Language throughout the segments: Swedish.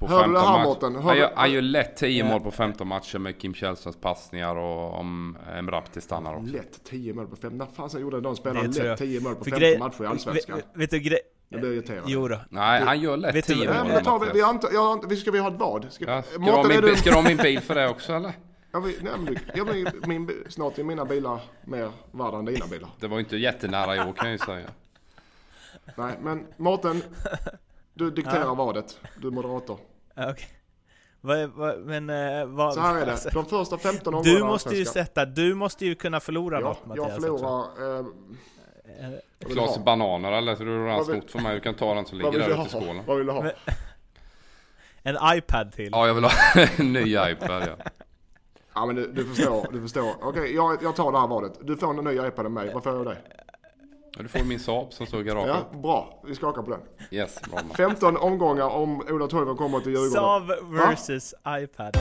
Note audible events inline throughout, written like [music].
På Hör du 15 det här, matcher. Mårten? Han du- gör, lätt 10 Ja. mål på 15 matcher med Kim Källströms passningar och om Emrapti stannar också. Lätt 10 mål på 5. När fasen gjorde de spelarna Det tror jag. lätt 10 mål på För 15 grej- matcher i Allsvenskan? Vet, vet du grej... Jag blir irriterad. Jo då. Nej, han gör lätt vet du 10 vad- mål. Nej, tar vi, vi, Mattias. anta, ja, vi ska vi ha ett vad? Ska, Ja, ska, du Mårten, min, du... ska du ha min bil för det också eller? Ja, vi, nej, men du, ja, men min, snart är mina bilar mer värda än dina bilar. Det var inte jättenära i år kan jag ju säga. Nej, men Mårten, du dikterar vadet. Du är moderator. Okej. Vad, men eh, vad... Så här är det. alltså, De första 15 omgångarna Du måste ju sätta, du måste ju kunna förlora Ja, något Mattias. jag förlorar... Eh, Eh, Klas ha? bananer eller? Så du har redan snott för mig. Du kan ta den som ligger där ute i skålen. Vad vill du ha? Men- [laughs] En iPad till. Ja, jag vill ha [laughs] en ny iPad ja. Ja men du, du förstår, du förstår. Okej, jag, jag tar det här vadet. Du får en ny iPad av mig. Vad får jag av dig? Ja. Du får min Saab som står i garaget. Ja, bra. Vi skakar på den. Yes, bra man. 15 omgångar om Ola Toivonen kommer till Djurgården. Saab versus iPad.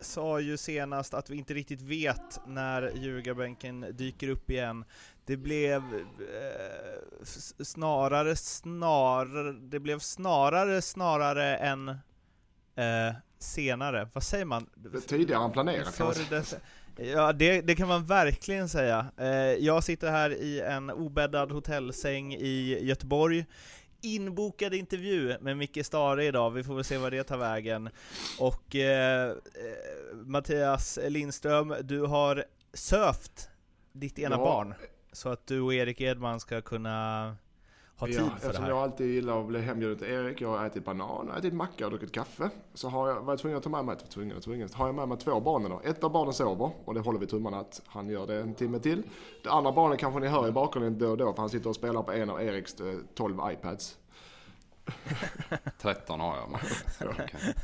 Sa ju senast att vi inte riktigt vet när ljugarbänken dyker upp igen. Det blev eh, snarare, snarare, det blev snarare, snarare än eh, senare. Vad säger man? Tidigare än planerat kan man Förr säga. dess, ja, det, det kan man verkligen säga. Eh, jag sitter här i en obäddad hotellsäng i Göteborg. Inbokad intervju med Micke Stare idag, vi får väl se vad det tar vägen. Och eh, eh, Mattias Lindström, du har sövt ditt ena Ja. barn. Så att du och Erik Edman ska kunna ha tid Ja, för det eftersom här. jag alltid gillar att bli hembjuden till Erik, jag har ätit banan, jag har ätit macka och druckit kaffe. Så har jag, var jag tvungen att ta med mig, tvungen och tvungen, har jag med mig två barn idag. Ett av barnen sover och det håller vi tummarna att han gör det en timme till. Det andra barnet kanske ni hör i bakgrunden då och då för han sitter och spelar på en av Eriks eh, 12 iPads. [laughs] 13 har jag. Man. [laughs] Okej.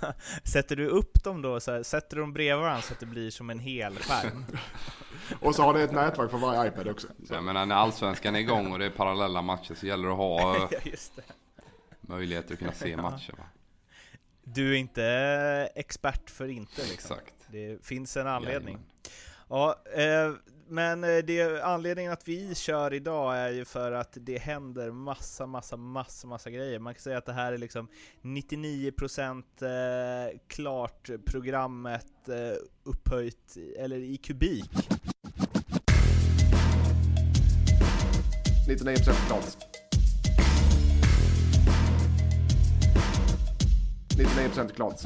[laughs] Sätter du upp dem då, så här, sätter du dem bredvid varandra så att det blir som en hel skärm? Och så har det ett nätverk för varje iPad också. Så jag menar när allsvenskan är igång och det är parallella matcher så gäller det att ha [laughs] eh, ja, just det. möjligheter att kunna se matcher. Va? Du är inte expert för inte liksom. Exakt. Det finns en anledning. Jajamän. Ja, eh, men eh, det, anledningen att vi kör idag är ju för att det händer massa, massa, massa, massa grejer. Man kan säga att det här är liksom 99% eh, klart programmet eh, upphöjt, eller i kubik. 99% klart. 99% klart.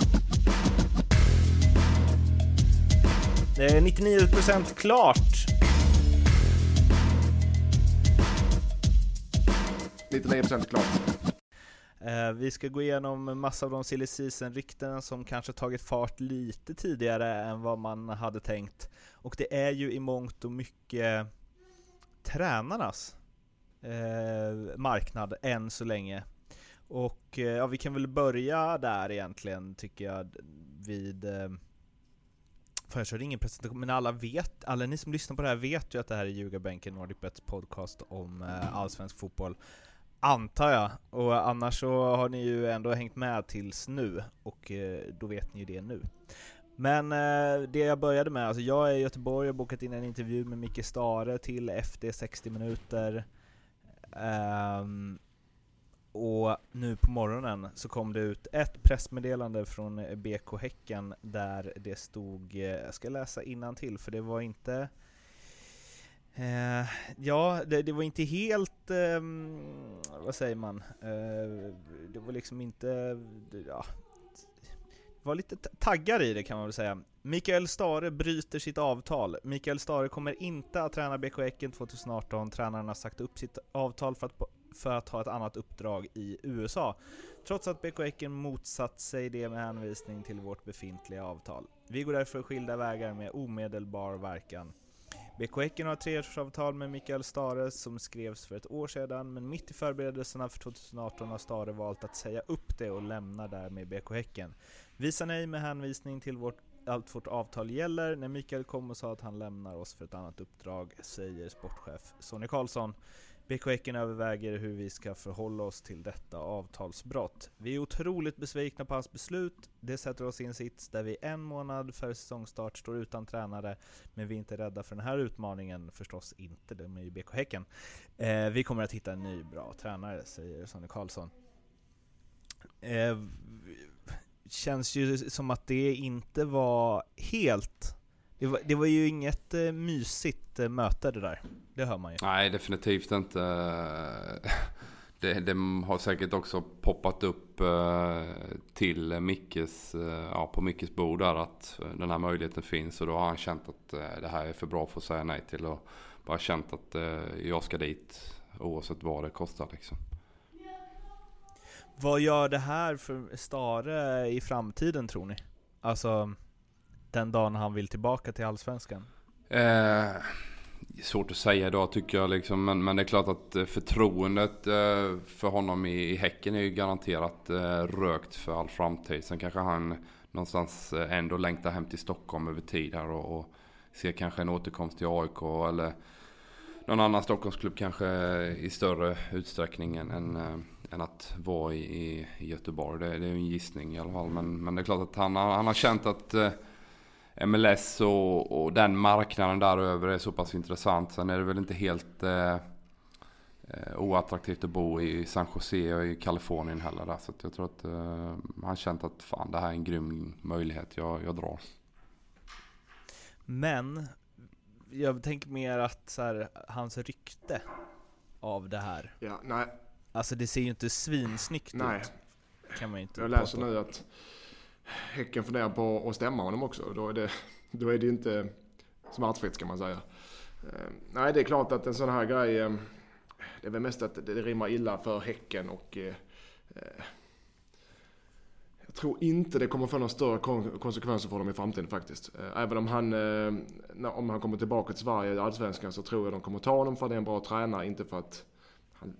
Det är 99% klart! 99% klart. Eh, vi ska gå igenom massa av de silly season-rykten som kanske tagit fart lite tidigare än vad man hade tänkt. Och det är ju i mångt och mycket tränarnas eh, marknad än så länge. Och eh, ja, vi kan väl börja där egentligen tycker jag vid eh, Fan jag körde ingen presentation, men alla vet, alla ni som lyssnar på det här vet ju att det här är Ljugarbänken Nordic Bets podcast om eh, allsvensk fotboll. Antar jag. Och annars så har ni ju ändå hängt med tills nu, och eh, då vet ni ju det nu. Men eh, det jag började med, alltså jag är i Göteborg, och har bokat in en intervju med Micke Stare till FD 60 minuter. Um, och nu på morgonen så kom det ut ett pressmeddelande från BK Häcken där det stod, eh, jag ska läsa till för det var inte Eh, ja, det, det var inte helt, eh, vad säger man, eh, det var liksom inte, det- ja, det var lite taggar i det kan man väl säga. Mikael Stare bryter sitt avtal. Mikael Stare kommer inte att träna BK Häcken 2018. Tränaren har sagt upp sitt avtal för att, för att ha ett annat uppdrag i USA. Trots att BK Häcken motsatt sig det med hänvisning till vårt befintliga avtal. Vi går därför skilda vägar med omedelbar verkan. BK Häcken har ett treårsavtal med Mikael Stare som skrevs för ett år sedan, men mitt i förberedelserna för 2018 har Stare valt att säga upp det och lämnar därmed BK Häcken. Visa nej med hänvisning till vårt allt vårt avtal gäller. När Mikael kom och sa att han lämnar oss för ett annat uppdrag, säger sportchef Sonny Karlsson. BK Häcken överväger hur vi ska förhålla oss till detta avtalsbrott. Vi är otroligt besvikna på hans beslut. Det sätter oss i en sits där vi en månad före säsongstart står utan tränare, men vi är inte rädda för den här utmaningen. Förstås inte, de är ju BK Häcken. Eh, vi kommer att hitta en ny bra tränare, säger Sonny Karlsson. Eh, känns ju som att det inte var helt det var, det var ju inget eh, mysigt eh, möte det där. Det hör man ju. Nej, definitivt inte. [laughs] Det, det har säkert också poppat upp eh, till Mickes, ja, på Mickes bord där att den här möjligheten finns. Och då har han känt att det här är för bra för att säga nej till. Och bara känt att jag ska dit oavsett vad det kostar liksom. Vad gör det här för Stare i framtiden tror ni? Alltså den dagen han vill tillbaka till Allsvenskan? Eh, svårt att säga då tycker jag liksom. Men, men det är klart att eh, förtroendet eh, för honom i, i Häcken är ju garanterat eh, rökt för all framtid. Sen kanske han någonstans eh, ändå längtar hem till Stockholm över tid här och, och ser kanske en återkomst till AIK eller någon annan Stockholmsklubb kanske i större utsträckning än, än, äh, än att vara i, i Göteborg. Det, det är en gissning i alla fall. Men, men det är klart att han, han har känt att äh, MLS och, och, den marknaden däröver är så pass intressant. Sen är det väl inte helt äh, oattraktivt att bo i San Jose och i Kalifornien heller. Där. Så jag tror att han har känt att fan det här är en grym möjlighet. Jag, jag drar. Men jag tänker mer att så här, hans rykte av det här. Ja, nej. Alltså det ser ju inte svinsnyggt nej. ut. Kan man inte jag läser nu att Häcken funderar på att stämma honom också. Då är det, då är det inte smärtfritt kan man säga. Ehm, nej, det är klart att en sån här grej, ehm, det är väl mest att det rimmar illa för Häcken och eh, eh, jag tror inte det kommer få några större konsekvenser för dem i framtiden faktiskt. Eh, även om han, om han kommer tillbaka till Sverige i Allsvenskan så tror jag de kommer ta honom för att det är en bra tränare, inte för att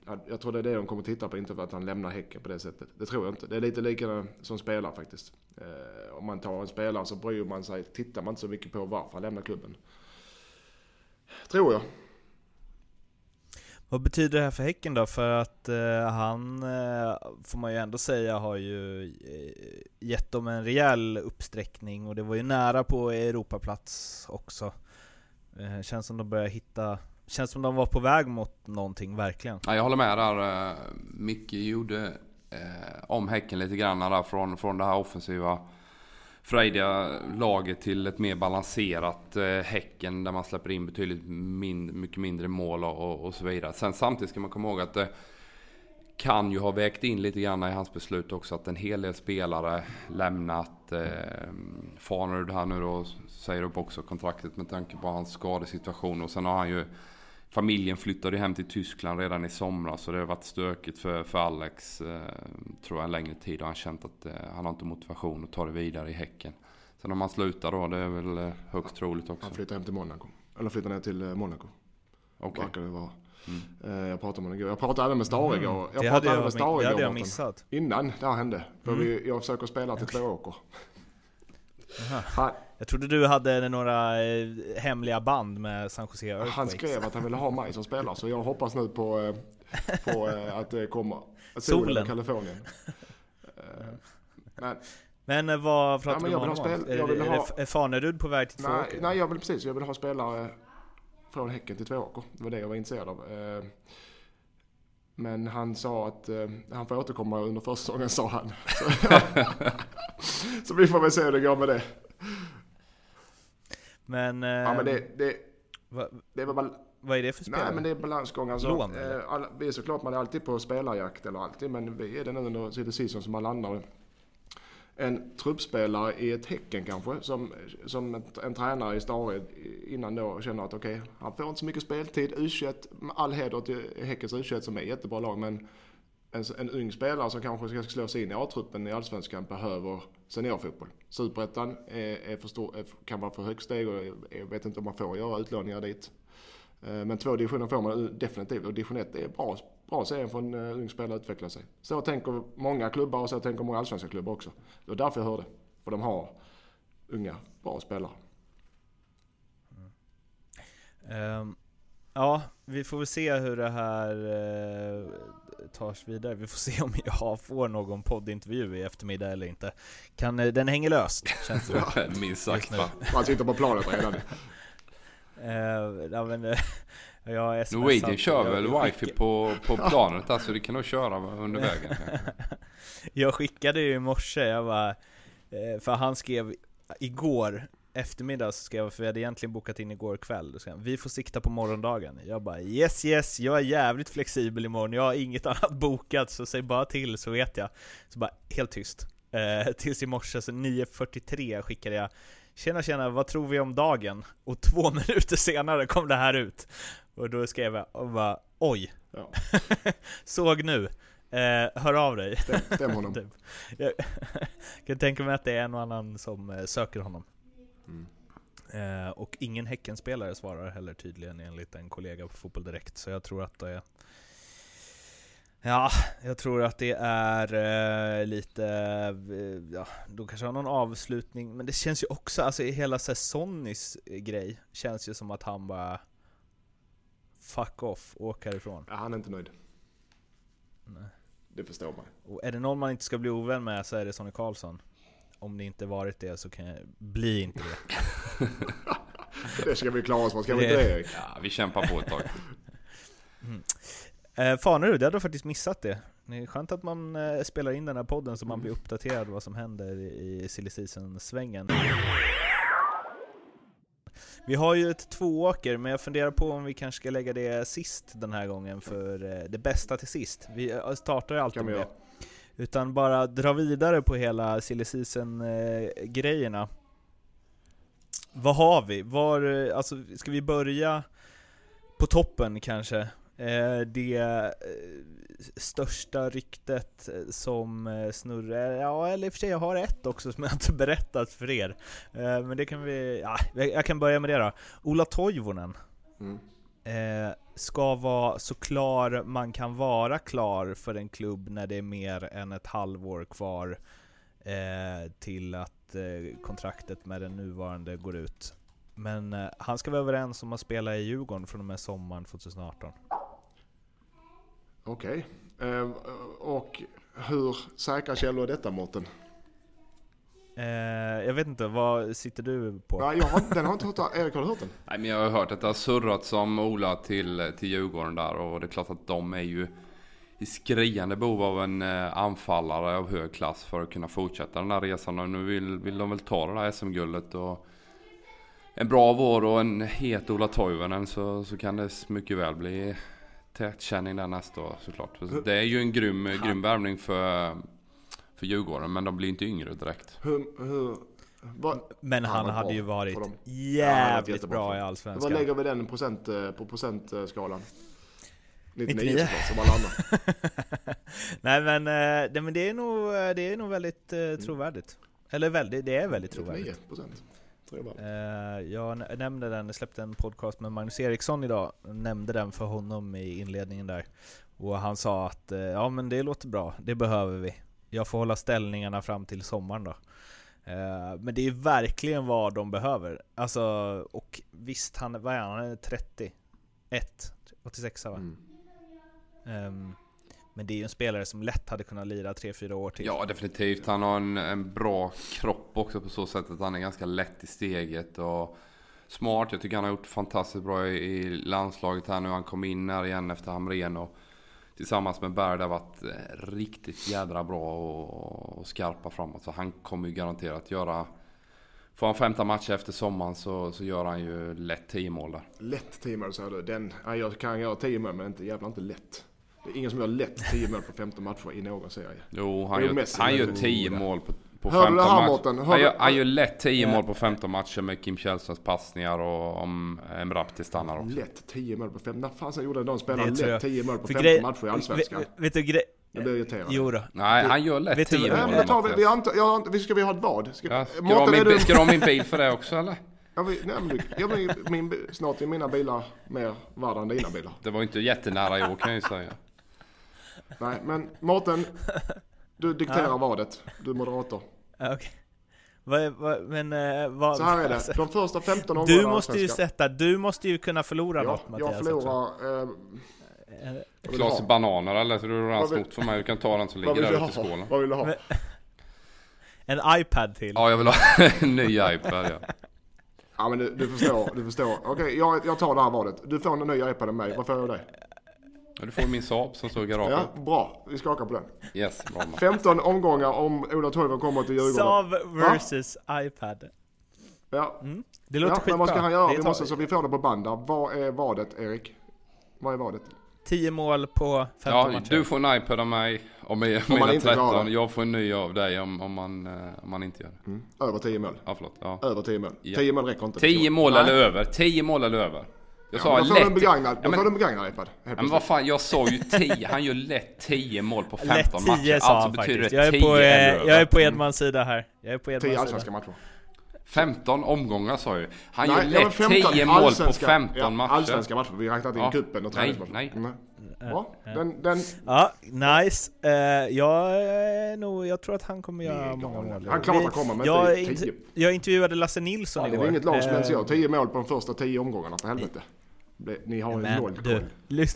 han, jag tror det är det de kommer titta på, inte för att han lämnar Häcken på det sättet. Det tror jag inte. Det är lite likadant som spelare faktiskt. Eh, om man tar en spelare så bryr man sig, tittar man inte så mycket på varför han lämnar klubben. Tror jag. Vad betyder det här för Häcken då? För att eh, han, eh, får man ju ändå säga, har ju eh, gett dem en rejäl uppsträckning och det var ju nära på Europaplats också. Eh, känns som de börjar hitta, känns som de var på väg mot någonting verkligen. Ja, jag håller med där. Eh, Micke gjorde eh, om Häcken lite grann där från, från det här offensiva frejdiga laget till ett mer balanserat eh, Häcken där man släpper in betydligt min, mycket mindre mål och, och, så vidare. Sen samtidigt ska man komma ihåg att det kan ju ha vägt in lite grann i hans beslut också att en hel del spelare lämnat eh, Farnerud här nu då säger upp också kontraktet med tanke på hans skadesituation och sen har han ju familjen flyttade hem till Tyskland redan i somras så det har varit stökigt för, för Alex eh, tror jag en längre tid och han känt att eh, han har inte motivation att ta det vidare i Häcken. Sen om han slutar då, det är väl eh, högst troligt också. Han flyttar hem till Monaco. Eller flyttar ner till eh, Monaco. Okej. Okay. det vara. Mm. Eh, jag pratade med honom igår. Jag pratade även med Stare mm. igår. Jag det pratade hade med Stare det hade jag missat. Innan det här hände. För mm. vi, jag försöker spela till två åker. Han, jag trodde du hade några eh, hemliga band med San Jose Earthquakes. Han skrev att han ville ha mig som spelare, så jag hoppas nu på, eh, på eh, att det kommer. Solen. Solen i Kalifornien. Men, men vad pratar ja, du om spel, jag vill är, ha, är Fanerud på väg till Tvååker? Nej, jag vill precis. Jag vill ha spelare från Häcken till Tvååker. Det var det jag var intresserad av. Men han sa att han får återkomma under försäsongen, sa han. [laughs] Så, [laughs] så vi får väl se hur det går med det. Men... ja men det... det, va, det var bara, vad är det för spelare? Nej men det är balansgång alltså. Lån eh, alla, vi är såklart, man är alltid på spelarjakt eller alltid, men vi är det nu under silly season som man landar. En truppspelare i ett Häcken kanske, som, som en, en tränare i Stare innan då känner att okej, okay, han får inte så mycket speltid. U21, all heder till Häckens U21 som är ett jättebra lag, men en, en ung spelare som kanske ska slå sig in i A-truppen i Allsvenskan behöver seniorfotboll. Superettan är, är för stor, är, kan vara för högt steg och jag vet inte om man får göra utlåningar dit. Eh, men två divisioner får man eh, definitivt och division 1 är bra, bra serie för en eh, ung spelare att utveckla sig. Så tänker många klubbar och så tänker många allsvenska klubbar också. Det var därför jag hörde. För de har unga, bra spelare. Mm. Um, ja, vi får väl se hur det här uh tas vidare. Vi får se om jag får någon poddintervju i eftermiddag eller inte. Kan, eh, den hänger löst, känns det. [laughs] Minst sagt. Man sitter på planet redan. Eh, ja, men, jag smsat- Norwegian kör jag- väl jag wifi på, på planet alltså, det kan nog köra under vägen. [laughs] Jag skickade ju i morse, jag bara, för han skrev igår eftermiddag så skrev jag, för vi hade egentligen bokat in igår kväll, då skrev vi får sikta på morgondagen. Jag bara yes yes, jag är jävligt flexibel imorgon, jag har inget [laughs] annat bokat så säg bara till så vet jag. Så bara helt tyst. Eh, tills i morse, så 9.43 skickade jag Tjena tjena, vad tror vi om dagen? Och två [laughs] minuter senare kom det här ut. Och då skrev jag och bara oj, Ja. [laughs] såg nu, eh, hör av dig. Stäm, stäm honom. Typ. Jag kan tänka mig att det är en och annan som eh, söker honom. Mm. Eh, och ingen Häckenspelare svarar heller tydligen enligt en kollega på Fotboll Direkt, så jag tror att det är Ja, jag tror att det är eh, lite, eh, ja, de kanske har någon avslutning, men det känns ju också, alltså i hela Sonnys grej, känns ju som att han bara Fuck off, åk härifrån. Ja, han är inte nöjd. Nej. Det förstår man. Och är det någon man inte ska bli ovän med så är det Sonny Karlsson. Om det inte varit det så kan jag, bli inte det. [laughs] Det ska vi klara oss med, ska vi inte det Erik? Ja, vi kämpar på ett tag. Eh, Fanerud, jag hade faktiskt missat det. Det är skönt att man eh, spelar in den här podden så man blir uppdaterad vad som händer i silly season-svängen. Vi har ju ett tvååker, men jag funderar på om vi kanske ska lägga det sist den här gången för eh, det bästa till sist. Vi eh, startar ju alltid Kan vi med det. Utan bara dra vidare på hela silly season-grejerna. Eh, Vad har vi? Var, eh, alltså, ska vi börja på toppen kanske? Eh, det största ryktet som snurrar, ja eller i och för sig jag har ett också som jag inte [laughs] berättat för er. Men det kan vi, ja, jag jag kan börja med det då. Ola Toivonen Mm eh, ska vara så klar man kan vara klar för en klubb när det är mer än ett halvår kvar eh, till att eh, kontraktet med den nuvarande går ut. Men eh, han ska vara överens om att spela i Djurgården från och med sommaren 2018. Okej. Eh, och hur säkra källor är detta Mårten? Eh, jag vet inte, vad sitter du på? Nej, jag har, den har inte hört. Erik har du hört den? Nej, men jag har hört att det har surrats om Ola till, till Djurgården där och det är klart att de är ju i skriande behov av en eh, anfallare av hög klass för att kunna fortsätta den här resan. Och nu vill, vill de väl ta det här SM-guldet och en bra vår och en het Ola Toivonen så, så kan det mycket väl bli tätkänning där nästa år såklart. Så Det är ju en grym, grym värvning för, för Djurgården men de blir inte yngre direkt. Hur, hur, vad, Men Han han var hade ju varit jävligt bra i. Allsvenskan. vad lägger vi den procent, eh, på procentskalan? 99 99. såklart, som alla andra. [laughs] Nej men, eh, det, men det är nog, eh, det är nog väldigt Mm. eh, trovärdigt. Eller väldigt, det är väldigt 99 trovärdigt. procent. Tror jag bara. Eh, jag n- nämnde den, jag släppte en podcast med Magnus Eriksson idag, nämnde den för honom i inledningen där. Och han sa att ja men det låter bra, det behöver vi. Jag får hålla ställningarna fram till sommaren då. Eh, men det är verkligen vad de behöver. Alltså, och visst, han, vad är han? Han är 31, 86 va? Mm. Ehm, men det är ju en spelare som lätt hade kunnat lira 3-4 år till. Ja definitivt. Han har en, en bra kropp också på så sätt att han är ganska lätt i steget och smart. Jag tycker han har gjort fantastiskt bra i, i landslaget här nu. Han kom in här igen efter Hamrén och tillsammans med Berg har varit eh, riktigt jädra bra och, och skarpa framåt. Så han kommer ju garanterat göra Får han 15 matcher efter sommaren så, så gör han ju lätt 10 mål där. Lätt 10 mål säger du. Den, jag kan göra 10 mål men inte, jävlar inte lätt. Det är ingen som gör lätt 10 mål på 15 matcher i någon serie. Jo, han gör, han gör det. 10 mål på, på Hör du 15 det här, matcher. Mårten? Hör Han gör, han gör lätt 10 Ja. mål på 15 matcher med Kim Källströms passningar och om Emrapti stannar också. Lätt 10 mål på 15. När fasen gjorde de Det spelarna tror jag. lätt 10 mål på För 15 grej- matcher i Allsvenskan? Vet, vet du grej... Jag blir irriterad. Jo då. Nej, han gör lätt vet du 10 vad- Ja, mål. men då tar vi, vi inte, jag vi ska vi ha ett vad? Ska, Ja, ska, Mårten, min, du... ska du ha min bil för det också eller? [laughs] Ja, vi, nej, men, du- ja, men min, snart är mina bilar mer värda än dina bilar. Det var inte jättenära i år kan jag ju säga. Nej, men Mårten, du dikterar Ja. vadet. Du är moderator. Ja, Okej. vad, vad, men eh, vad... Så här är alltså, det, de första 15 omgångarna Du måste ju sätta, du måste ju kunna förlora Ja, något Mattias jag förlorar... Eh, du Glas ha? bananer eller? Så du har redan snott för mig. Du kan ta den som ligger där ute i skålen. Vad vill du ha? Men- [laughs] En iPad till. Ja, jag vill ha [laughs] en ny iPad ja. Ja men du, du förstår, du förstår. Okej, jag, jag tar det här valet. Du får en ny iPad av mig. Vad får jag? Ja, Du får min Saab som står i garaget. Ja, bra. Vi skakar på den. Yes, bra man. 15 omgångar om Ola Toivonen kommer till Djurgården. Saab versus iPad. Ja, Mm. Det låter ja skitbra. men vad ska han göra? Vi måste, så vi får det på band där. Vad är vadet, Erik? Vad är vadet? 10 mål på 15 Ja, matcher. du får en iPad av mig om jag man mina inte klarar 13. det. Jag får en ny av dig om, om, man, eh, om man inte gör det. Mm. Över 10 mål. Ja, förlåt. Ja. Över 10 mål. Ja. 10 mål räcker inte. 10 mål eller över. 10 mål eller över. Jag Ja, sa då en lätt. begagnad, Ja, då men- får du en begagnad iPad. Ja, men vad fan, jag sa ju 10. Han gör lätt 10 mål på 15 Lätt 10 matcher. sa Alltså han betyder faktiskt. det Jag är, 10 på, eller eh, jag är på Edmans sida här. Jag är på 10 Edmans allsvenska sida. matcher. 15 omgångar sa jag ju. Han Nej, gör ja, lätt 15 10 mål på allsvenska- 15 ja, matcher. Allsvenska matcher. Vi har räknat in Ja. cupen och Nej, träningsmatcher. nej. Mm. Bra. Den, den, Ja, nice. Uh, jag, är nog, jag tror att han kommer göra Nej, mål. Han klarar att komma, men jag, inte 10. jag intervjuade Lasse Nilsson det igår. var inget lag som ens Eh, gör 10 mål på de första 10 omgångarna, för helvete. Ni har Men noll du, koll. [laughs]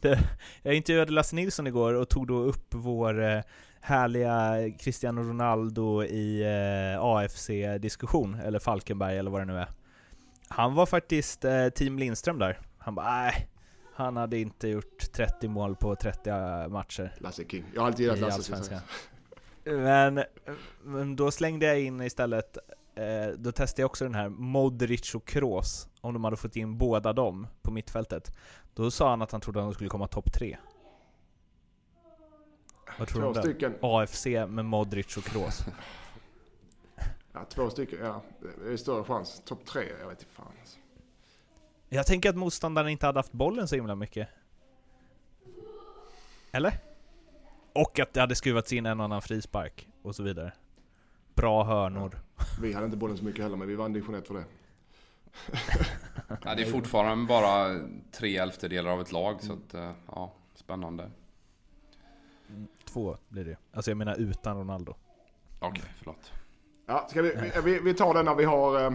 du, jag intervjuade Lasse Nilsson igår och tog då upp vår eh, härliga Cristiano Ronaldo i eh, AFC-diskussion, eller Falkenberg eller vad det nu är. Han var faktiskt eh, Team Lindström där. Han bara nej, han hade inte gjort 30 mål på 30 matcher. Lasse King. Jag har alltid gillat Lasse. Men, men då slängde jag in istället, eh, då testade jag också den här Modric och Kroos, om de hade fått in båda dem på mittfältet. Då sa han att han trodde att de skulle komma topp tre. Vad tror du Två stycken. AFC med Modric och Kroos. [laughs] Ja, två stycken. Ja, det är större chans. Topp tre, jag vet inte fan. Alltså. Jag tänker att motståndaren inte hade haft bollen så himla mycket. Eller? Och att det hade skruvats in en och annan frispark och så vidare. Bra hörnor. Vi hade inte bollen så mycket heller, men vi vann division 1 för det. [laughs] Ja, det är fortfarande bara tre elftedelar av ett lag. Så att, eh, ja, spännande. Två blir det Alltså jag menar utan Ronaldo. Okej, förlåt. Ja, ska vi, vi, vi, tar den när vi har... Eh,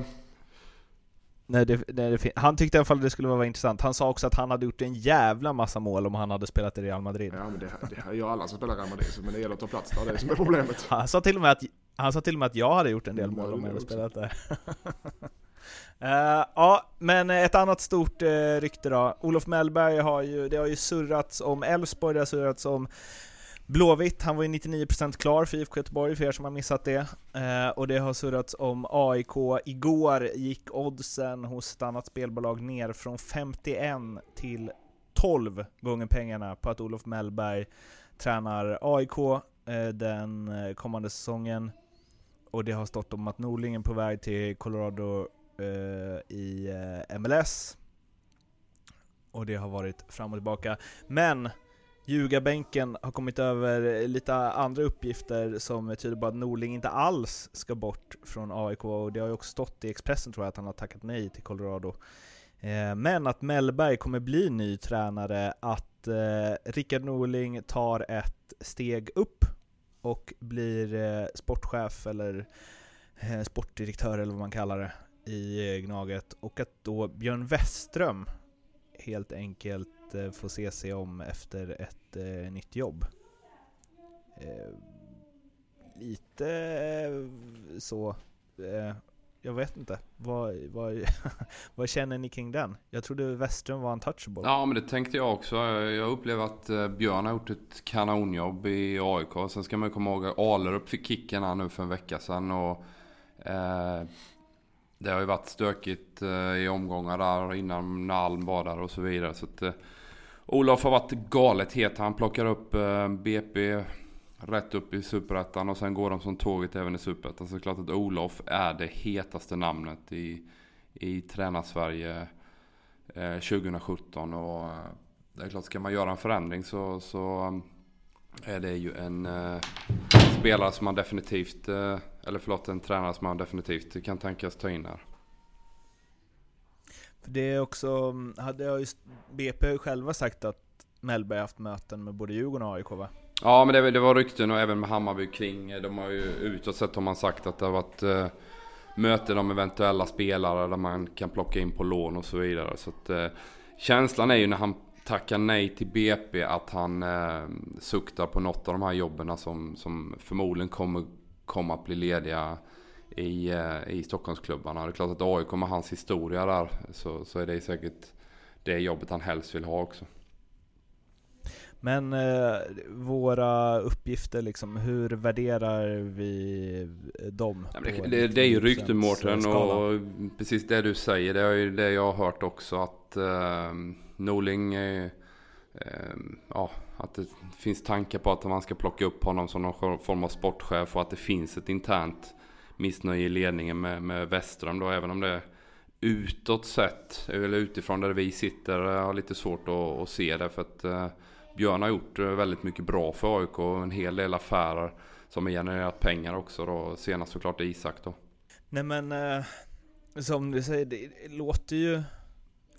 Nej, det, nej, det han tyckte i alla fall det skulle vara intressant. Han sa också att han hade gjort en jävla massa mål om han hade spelat i Real Madrid. ja, men det, det gör alla som spelar Real Madrid, så- men det gäller att ta plats där. Det är det som är problemet. Han sa till och med att, han sa till och med att jag hade gjort en del Mm, mål om jag hade spelat där. [laughs] Eh, ja, men ett annat stort uh, rykte då. Olof Mellberg har ju, det har ju surrats om Elfsborg, det har surrats om Blåvitt, han var ju 99% klar för IFK Göteborg, för er som har missat det. Eh, och det har surrats om AIK. Igår gick oddsen hos ett annat spelbolag ner från 51 till 12 gånger pengarna på att Olof Mellberg tränar AIK den kommande säsongen. Och det har stått om att Norling är på väg till Colorado eh, i eh, MLS. Och det har varit fram och tillbaka. Men Ljugarbänken har kommit över lite andra uppgifter som tyder på att Norling inte alls ska bort från AIK och det har ju också stått i Expressen tror jag att han har tackat nej till Colorado. Eh, Men att Mellberg kommer bli ny tränare, att eh, Rickard Norling tar ett steg upp och blir eh, sportchef eller eh, sportdirektör eller vad man kallar det i eh, Gnaget och att då Björn Westström helt enkelt eh, får se sig om efter ett eh, nytt jobb. Eh, lite eh, så, eh, jag vet inte. Vad, vad, [laughs] vad känner ni kring den? Jag trodde Westrum var untouchable. Ja, men det tänkte jag också. Jag upplever att eh, Björn har gjort ett kanonjobb i AIK. Sen ska man ju komma ihåg att Alerup fick kicken här nu för en vecka sedan. Och, eh, det har ju varit stökigt eh, i omgångar där innan när Alm var där och så vidare. Så att, eh, Olof har varit galet het. Han plockar upp eh, BP rätt upp i Superettan och sen går de som tåget även i Superettan. Så det är klart att Olof är det hetaste namnet i, i tränarsverige eh, 2017. Och eh, det är klart, ska man göra en förändring så, så eh, är det ju en eh, spelare som man definitivt, eh, eller förlåt en tränare som man definitivt kan tänkas ta in här. För det är också, hade jag just, BP har ju själva sagt att Mellberg haft möten med både Djurgården och AIK va? Ja men det, det var rykten och även med Hammarby kring. Eh, de har ju utåt sett har man sagt att det har varit eh, möten om eventuella spelare där man kan plocka in på lån och så vidare. Så att, eh, känslan är ju när han tackar nej till BP att han eh, suktar på något av de här jobben som, som förmodligen kommer komma att bli lediga i, eh, i Stockholmsklubbarna. Det är klart att AIK med hans historia där så, så är det säkert det jobbet han helst vill ha också. Men eh, våra uppgifter, liksom, hur värderar vi dem? Ja, det, det, det, är ju rykten Mårten och precis det du säger, det är ju det jag har hört också att eh, Norling, eh, ja, att det finns tankar på att man ska plocka upp honom som någon form av sportchef och att det finns ett internt missnöje i ledningen med, med Westström då, även om det utåt sett, eller utifrån där vi sitter, har lite svårt att, att se det för att eh, Björn har gjort eh, väldigt mycket bra för AIK och en hel del affärer som har genererat pengar också då. Senast såklart Isak då. Nej men, eh, som du säger, det, låter ju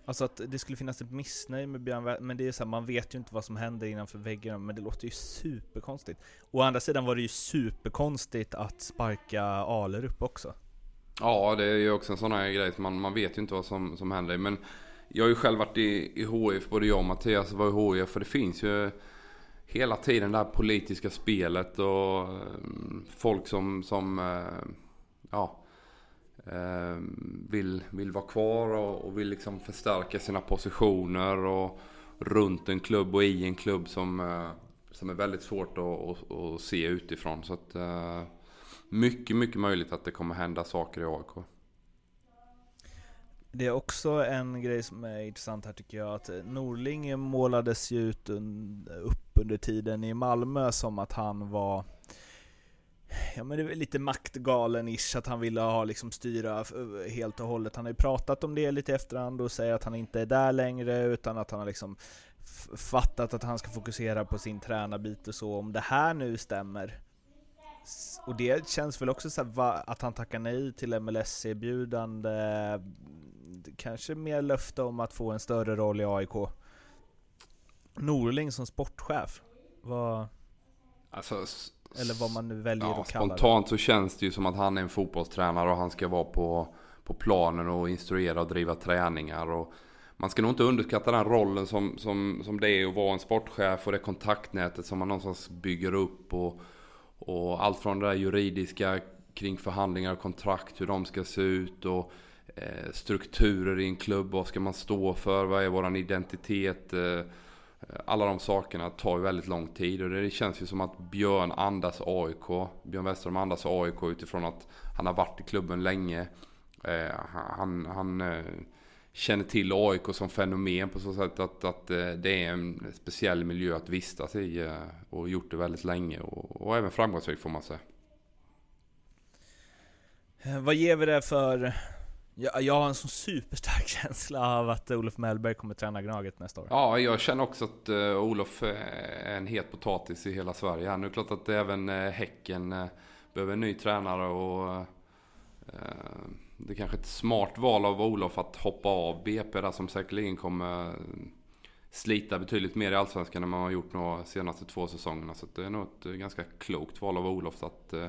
Alltså att det skulle finnas ett missnöje med Björn men det är så här, man vet ju inte vad som händer innanför väggarna, men det låter ju superkonstigt. Å andra sidan var det ju superkonstigt att sparka Alerup också. Ja, det är ju också en sån här grej, man, man vet ju inte vad som, som händer. Men jag har ju själv varit i, i HIF, både jag och Mattias var i HIF, för det finns ju hela tiden det här politiska spelet och eh, folk som, som eh, ja, eh, vill, vill vara kvar och, och vill liksom förstärka sina positioner och runt en klubb och i en klubb som, som är väldigt svårt att, att, att se utifrån. Så att, mycket, mycket möjligt att det kommer hända saker i AIK. Det är också en grej som är intressant här tycker jag, att eh, Norling målades ju ut upp under tiden i Malmö som att han var Ja men det är lite maktgalen-ish, att han ville ha liksom styra helt och hållet. Han har ju pratat om det lite i efterhand och säger att han inte är där längre, utan att han har liksom fattat att han ska fokusera på sin tränarbit och så. Om det här nu stämmer, och det känns väl också så här, att han tackar nej till MLS-erbjudande, kanske mer löfte om att få en större roll i AIK. Norling som sportchef, vad... Alltså, eller vad man nu väljer ja, att kalla det. Spontant så känns det ju som att han är en fotbollstränare och han ska vara på, på planen och instruera och driva träningar. Och man ska nog inte underskatta den rollen som, som, som det är att vara en sportchef och det kontaktnätet som man någonstans bygger upp. Och, och allt från det där juridiska kring förhandlingar och kontrakt, hur de ska se ut och eh, strukturer i en klubb. Vad ska man stå för? Vad är våran identitet? Eh, alla de sakerna tar ju väldigt lång tid och det känns ju som att Björn andas AIK. Björn Westerholm andas AIK utifrån att han har varit i klubben länge. Eh, han, han eh, känner till AIK som fenomen på så sätt att, att eh, det är en speciell miljö att vistas i eh, och gjort det väldigt länge och, och även framgångsrikt får man säga. Eh, vad ger vi det för... Jag, jag har en sån superstark [laughs] känsla av att Olof Mellberg kommer träna Gnaget nästa år. Ja, jag känner också att uh, Olof är en het potatis i hela Sverige. Nu är det klart att även uh, Häcken uh, behöver en ny tränare och det är kanske ett smart val av Olof att hoppa av BP där som säkerligen kommer slita betydligt mer i Allsvenskan än man har gjort de senaste två säsongerna. Så det är nog ett ganska klokt val av Olof att eh,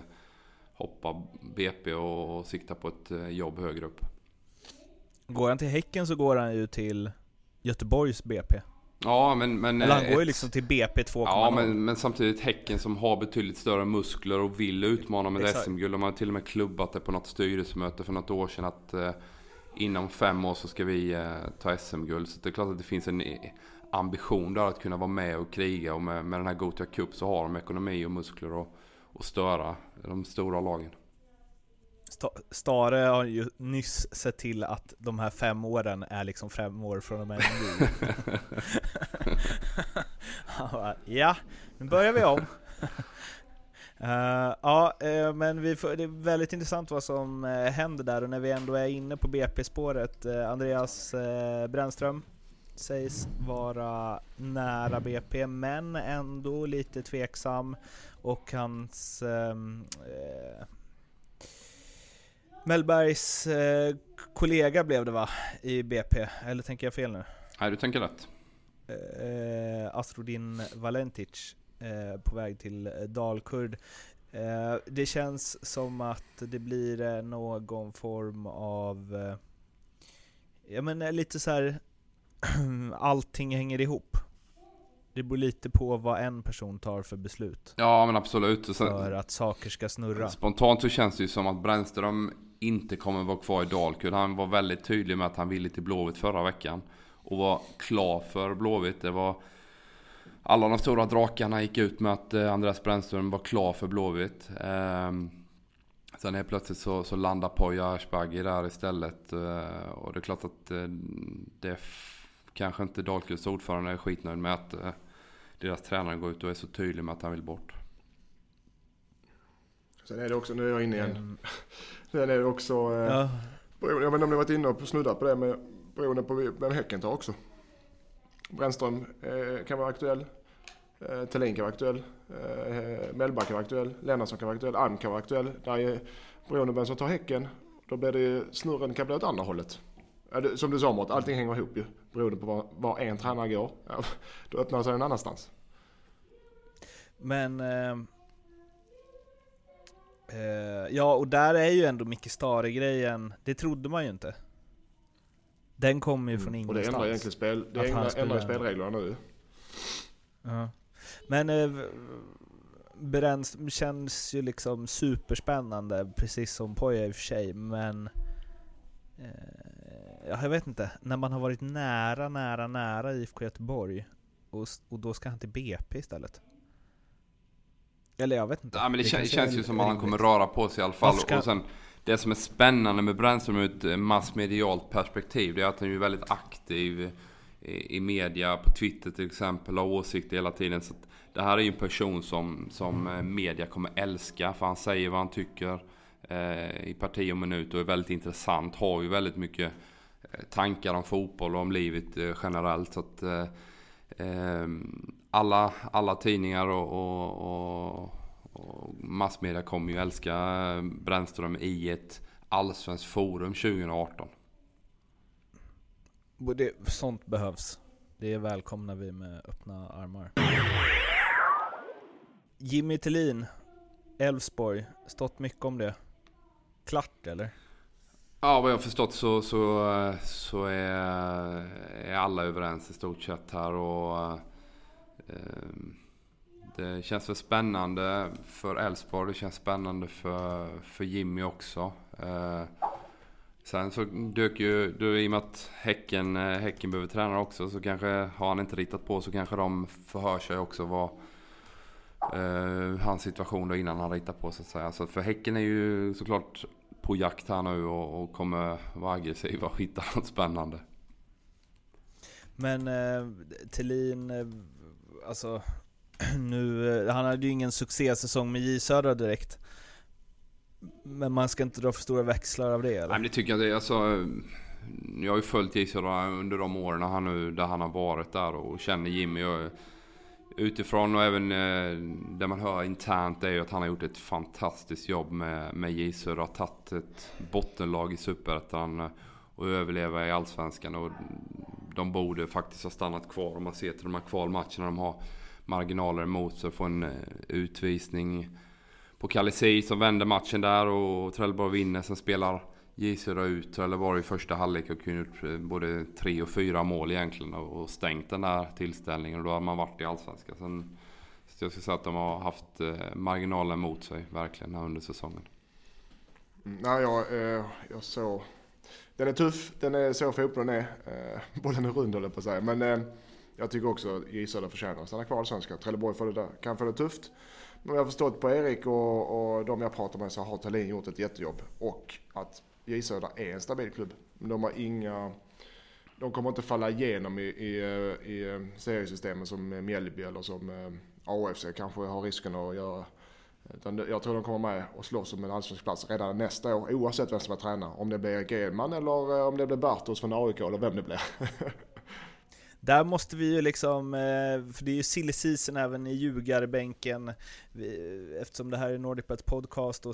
hoppa BP och, sikta på ett eh, jobb högre upp. Går han till Häcken så går han ju till Göteborgs BP. Ja, men... men Eller han ett, går ju liksom till BP 2,0. Ja, men, men, samtidigt Häcken som har betydligt större muskler och vill utmana med SM-guld. De har till och med klubbat det på något styrelsemöte för något år sedan att eh, inom fem år så ska vi eh, ta SM-guld. Så det är klart att det finns en eh, ambition där att kunna vara med och kriga. Och med, med den här Gothia Cup så har de ekonomi och muskler och, och störa de stora lagen. Stare har ju nyss sett till att de här fem åren är liksom fem år från och med nu. [laughs] ja, nu börjar vi om. Uh, [laughs] ja, uh, men vi får, det är väldigt intressant vad som uh, händer där och när vi ändå är inne på BP-spåret. Andreas Brännström sägs vara nära BP, men ändå lite tveksam. Och hans ehm, Mellbergs eh, kollega blev det va? I BP, eller tänker jag fel nu? Nej, du tänker rätt. Eh, Asrodin Valentic. eh, på väg till eh, Dalkurd. Eh, det känns som att det blir eh, någon form av, eh, ja men eh, lite så här [clears throat] allting hänger ihop. Det beror lite på vad en person tar för beslut. Ja men absolut. Sen, för att saker ska snurra. Spontant så känns det ju som att Brännström inte kommer vara kvar i Dalkurd. Han var väldigt tydlig med att han ville till Blåvitt förra veckan. Och var klar för Blåvitt. Det var... Alla de stora drakarna gick ut med att eh, Andreas Brännström var klar för Blåvitt. Ehm, sen helt plötsligt så, så landar Poya Ashbagi där istället. Eh, och det är klart att eh, det kanske inte Dalkurds ordförande är skitnöjd med att deras tränare går ut och är så tydlig med att han vill bort. Sen är det också, nu är jag inne igen. Mm. [laughs] Sen är det också, ja. jag vet inte om ni varit inne och snuddat på det, men beroende på vem Häcken tar också. Brännström eh, kan vara aktuell. Eh, Thelin kan vara aktuell. Eh, Mellback kan vara aktuell. Lennartsson kan vara aktuell. Alm kan vara aktuell. Där är, beroende på vem som tar Häcken, då blir det snurren kan bli åt andra hållet. Som du sa Mårten, allting hänger ihop ju. Beroende på var, var en tränare går. [laughs] Då öppnar det sig en annanstans. Men... Eh, eh, ja, och där är ju ändå Micke Stare-grejen. Det trodde man ju inte. Den kommer ju mm. från ingenstans. Och det ändrar egentligen spel, det ändrar, ändrar spelreglerna nu. Ja. Men eh, Bränns känns ju liksom superspännande, precis som Poja i och för sig, men eh, jag vet inte, när man har varit nära, nära, nära IFK Göteborg och, och då ska han till BP istället. Eller jag vet inte. Ja, men det, det känns, känns ju som att han kommer röra på sig i alla fall. Ska... Och sen, det som är spännande med Brännström ur ett massmedialt perspektiv, det är att han är väldigt aktiv i, i media, på Twitter till exempel, har åsikter hela tiden. Så det här är ju en person som, som eh, media kommer älska, för han säger vad han tycker eh, i parti och minut och är väldigt intressant. Har ju väldigt mycket eh, tankar om fotboll och om livet eh, generellt. Så att, eh, eh alla, alla tidningar och, och, och och massmedia kommer ju älska Brännström i ett allsvenskt forum 2018. Det, sånt behövs. Det välkomnar vi med öppna armar. Jimmy Tillin, Elfsborg, stått mycket om det. Klart eller? Ja, vad jag har förstått så, så, så är, är alla överens i stort sett här. och Ehm, det känns väl spännande för Elfsborg. Det känns spännande för, för Jimmy också. Ehm, sen så dök ju, du, i och med att häcken, eh, häcken behöver tränare också, så kanske har han inte ritat på så kanske de förhör sig också vad eh, hans situation då innan han ritar på så att säga. Så för Häcken är ju såklart på jakt här nu och, och kommer vara aggressiva och hitta något spännande. Men eh, Thelin, eh, alltså [clears throat] nu, eh, han hade ju ingen succésäsong med J Södra direkt. Men man ska inte dra för stora växlar av det eller? Nej men det tycker jag inte. Alltså, jag har ju följt J Södra under de åren han nu, där han har varit där och känner Jimmy. Jag, utifrån och även eh, det man hör internt är ju att han har gjort ett fantastiskt jobb med, med J Södra. Har tagit ett bottenlag i Superettan och överleva i Allsvenskan. Och de borde faktiskt ha stannat kvar om man ser till de här kvalmatcherna de har marginaler emot sig. Få en eh, utvisning på Kalisi som vänder matchen där och Trelleborg vinner. Sen spelar J ut Trelleborg i första halvlek och kunde gjort eh, både tre och fyra mål egentligen och stängt den där tillställningen. Och då har man varit i Allsvenskan. Sen, så jag skulle säga att de har haft eh, marginalen mot sig verkligen här under säsongen. Mm, nej, jag, eh, jag såg... Den är tuff, den är så fotbollen är. Eh, bollen är rund höll jag på att säga. Men eh, jag tycker också att J-söder förtjänar att stanna kvar i svenskan. Trelleborg får det där, kan få det tufft. Men jag har förstått på Erik och, och de jag pratar med så har Thalin gjort ett jättejobb. Och att J-söder är en stabil klubb. Men de har inga... De kommer inte falla igenom i, i, eh, i seriesystemen som Mjällby eller som AFC kanske har risken att göra. Utan jag tror de kommer med och slåss om en allsvensk plats redan nästa år oavsett vem som är tränare. Om det blir Erik Edman eller eh, om det blir Bartos från AIK eller vem det blir. [laughs] Där måste vi ju liksom, eh, för det är ju silly season även i ljugarbänken, eh, eftersom det här är NordicBet podcast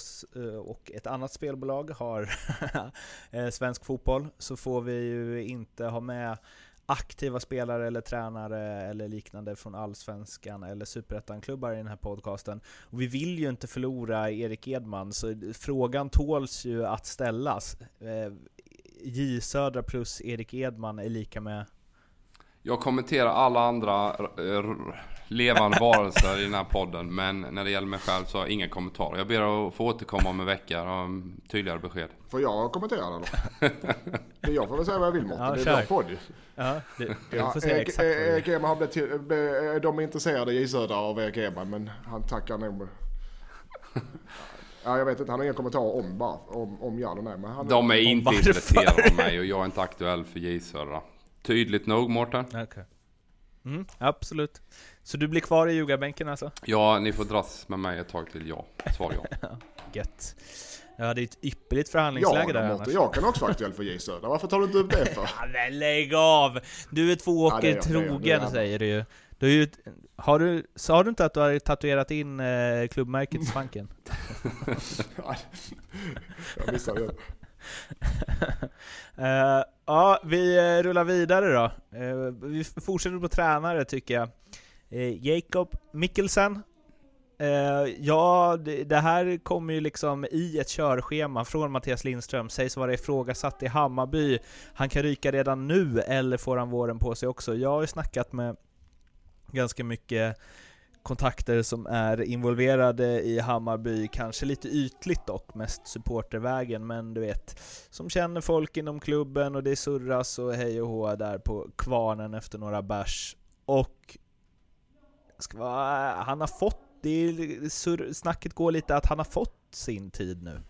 och ett annat spelbolag har [laughs] svensk fotboll, så får vi ju inte ha med aktiva spelare eller tränare eller liknande från Allsvenskan eller Superettan-klubbar i den här podcasten. Och vi vill ju inte förlora Erik Edman, så frågan tåls ju att ställas. Eh, J Södra plus Erik Edman är lika med jag kommenterar alla andra eh, levande varelser i den här podden. Men när det gäller mig själv så har jag inga kommentarer. Jag ber att få återkomma om en vecka och tydligare besked. Får jag kommentera [laughs] det då? jag får väl säga vad jag vill Mårten. Ja, det är vår podd Ja, det, ja, får säga exakt Erik Edman har blivit till, De är intresserade i Södra av Erik Edman men han tackar nog. [laughs] Ja, jag vet inte, han har inga kommentarer om, bara, om, om ja eller nej. Men han De är inte intresserade av mig och jag är inte aktuell för J Södra. Tydligt nog Mårten. Okay. Mm, absolut. Så du blir kvar i ljugarbänken alltså? Ja, ni får dras med mig ett tag till ja. Svar ja. [laughs] Gött. Ja, det är ett ypperligt förhandlingsläge ja, där annars. Jag kan också vara aktuell för J Södra. Varför tar du inte upp det för? [laughs] Ja, men lägg av! Du är tvååker ja, trogen säger du ju. Du är ju, har du, sa du inte att du har tatuerat in eh, klubbmärket i svanken? [laughs] jag missade det. uh, ja, vi eh, rullar vidare då. Uh, vi fortsätter på tränare tycker jag. Eh, Jacob Mikkelsen. Eh, ja, det, det, här kommer ju liksom i ett körschema från Mattias Lindström, sägs vara ifrågasatt i Hammarby. Han kan ryka redan nu, eller får han våren på sig också. Jag har ju snackat med ganska mycket kontakter som är involverade i Hammarby, kanske lite ytligt dock, mest supportervägen, men du vet, som känner folk inom klubben och det surras och hej och hå där på kvarnen efter några bärs. Och ska vara, han har fått, det är, sur, snacket går lite att han har fått sin tid nu.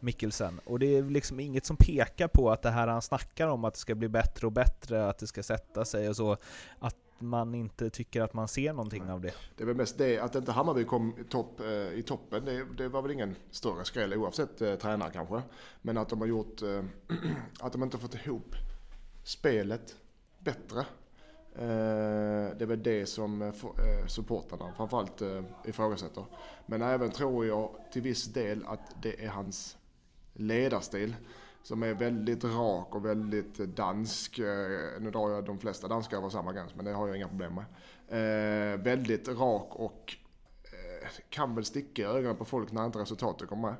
Mikkelsen. Och det är liksom inget som pekar på att det här han snackar om, att det ska bli bättre och bättre, att det ska sätta sig och så, att man inte tycker att man ser någonting av det. Det är väl mest det, att inte Hammarby kom topp, eh, i toppen, det, det, var väl ingen större skräll oavsett eh, tränare kanske. Men att de har gjort, eh, [clears throat] att de inte har fått ihop spelet bättre. Eh, det är väl det som eh, supportarna eh, supportrarna framförallt ifrågasätter. Men även tror jag till viss del att det är hans ledarstil som är väldigt rak och väldigt dansk. Nu drar jag de flesta danskar över samma gräns, men det har jag inga problem med. Eh, väldigt rak och eh, kan väl sticka i ögonen på folk när inte resultatet kommer med.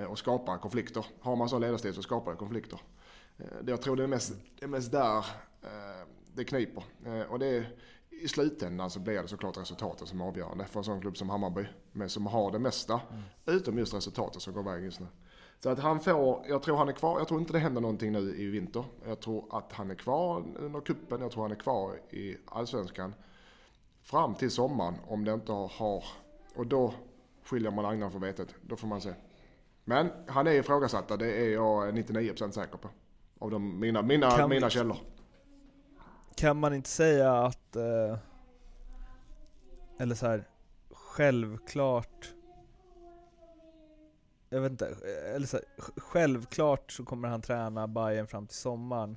Eh, och skapar konflikter. Har man sån ledarstil så skapar det konflikter. Jag tror det är mest, det är mest där det kniper. och det är, i slutändan så blir det såklart resultatet som är avgörande för en sån klubb som Hammarby. Med, som har det mesta, mm. utom just resultatet som går vägen just nu. Så att han får, jag tror han är kvar, jag tror inte det händer någonting nu i vinter. Jag tror att han är kvar under kuppen. jag tror han är kvar i Allsvenskan. Fram till sommaren om det inte har, och då skiljer man agnarna från vetet. Då får man se. Men han är ifrågasatt, det är jag 99% säker på. Av de, mina, mina, mina källor. Kan man inte säga att, eh, eller så här, självklart jag vet inte, eller så, självklart så kommer han träna Bayern fram till sommaren.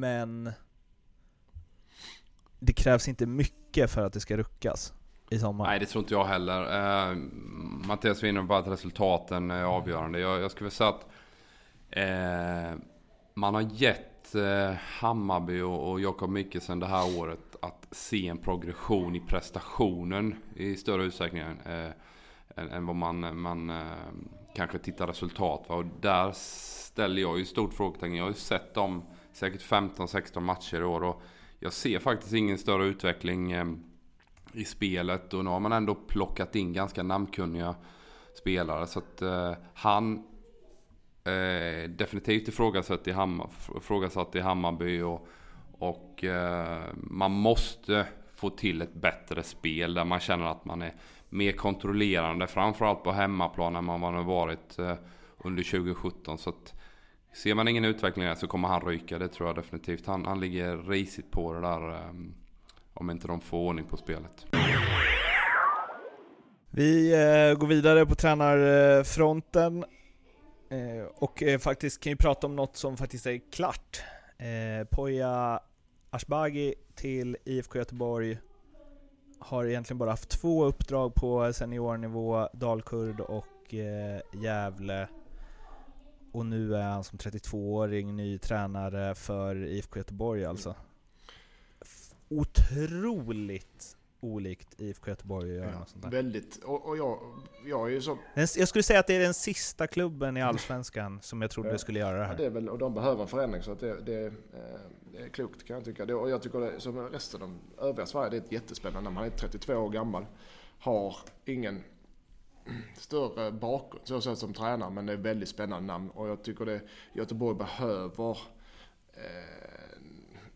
Men det krävs inte mycket för att det ska ruckas i sommar. Nej, det tror inte jag heller. Eh, Mattias vinner på att resultaten är avgörande. Jag, jag skulle säga att eh, man har gett eh, Hammarby och, och Jakob Mikkelsen det här året att se en progression i prestationen i större utsträckning eh, än, än, vad man, man eh, kanske tittar resultat. Va? Och där ställer jag ju stort frågetecken. Jag har ju sett dem säkert 15-16 matcher i år och jag ser faktiskt ingen större utveckling eh, i spelet och nu har man ändå plockat in ganska namnkunniga spelare så att eh, han eh, definitivt ifrågasatt i, Hammar, ifrågasatt i Hammarby och och eh, man måste få till ett bättre spel där man känner att man är mer kontrollerande. Framförallt på hemmaplan än man har varit eh, under 2017. Så att, ser man ingen utveckling där så kommer han ryka. Det tror jag definitivt. Han, han ligger risigt på det där. Eh, om inte de får ordning på spelet. Vi eh, går vidare på tränarfronten. Eh, och eh, faktiskt kan ju prata om något som faktiskt är klart. Eh, Poya Ashbagi till IFK Göteborg har egentligen bara haft två uppdrag på seniornivå, Dalkurd och eh, Gävle. och nu är han som 32-åring ny tränare för IFK Göteborg alltså. F- Otroligt olikt IFK Göteborg att göra något sånt där. Väldigt, och, och jag, jag är ju så, Jag skulle säga att det är den sista klubben i Allsvenskan som jag trodde Ja. skulle göra det ja, här. det är väl, och de behöver en förändring så att det, det, eh, det är klokt kan jag tycka. Det, och jag tycker det, som resten av övriga Sverige, det är ett jättespännande. Man är 32 år gammal, har ingen större bakgrund så sätt som tränare, men det är väldigt spännande namn. Och jag tycker det, Göteborg behöver eh,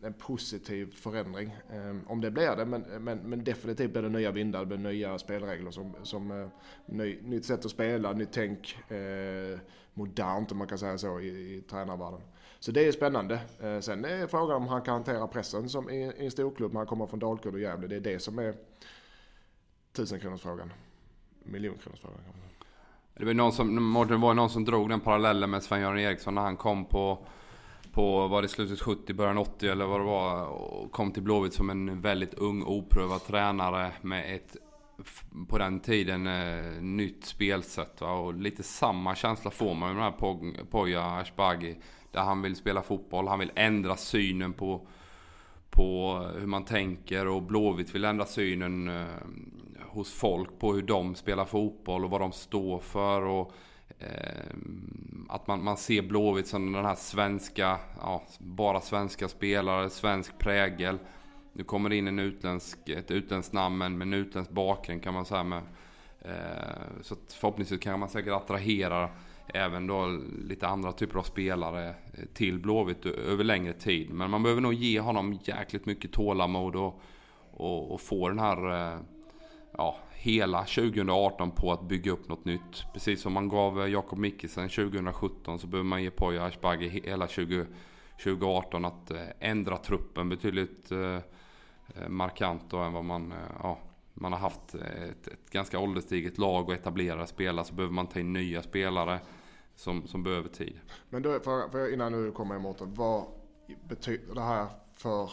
en positiv förändring. Ehm, om det blir det, men, men, men definitivt blir det nya vindar, det blir nya spelregler som, som eh, ny, nytt sätt att spela, nytt tänk, eh, modernt om man kan säga så i, i tränarvärlden. Så det är spännande. Eh, sen är frågan om han kan hantera pressen som i, i en storklubb han kommer från Dalkurd och Gävle. Det är det som är tusenkronorsfrågan. Miljonkronorsfrågan kanske. Det var, någon som, Mårten, var någon som drog den parallellen med Sven-Göran Eriksson när han kom på, på var det slutet 70, början 80 eller vad det var. Och kom till Blåvitt som en väldigt ung oprövad tränare med ett på den tiden eh, nytt spelsätt. Va? Och lite samma känsla får man med den här Pog- Poya Ashbagi. Där han vill spela fotboll, han vill ändra synen på, på hur man tänker och Blåvitt vill ändra synen eh, hos folk på hur de spelar fotboll och vad de står för. Och, eh, Eh, att man, man ser Blåvitt som den här svenska, ja, bara svenska spelare, svensk prägel. Nu kommer det in en utländsk, ett utländskt namn men med en utländsk bakgrund kan man säga. Med, eh, så att förhoppningsvis kan man säkert attrahera även då lite andra typer av spelare eh, till Blåvitt över längre tid. Men man behöver nog ge honom jäkligt mycket tålamod och, och, och få den här eh, ja, hela 2018 på att bygga upp något nytt. Precis som man gav eh, Jakob Mikkelsen 2017 så behöver man ge Poya Ashbagi hela 20, 2018 att eh, ändra truppen betydligt eh, markant då än vad man, ja, man har haft ett, ett ganska ålderstiget lag och etablerade spelare så behöver man ta in nya spelare som, som behöver tid. Men då, för, för innan du kommer emot Mårten, vad betyder det här för,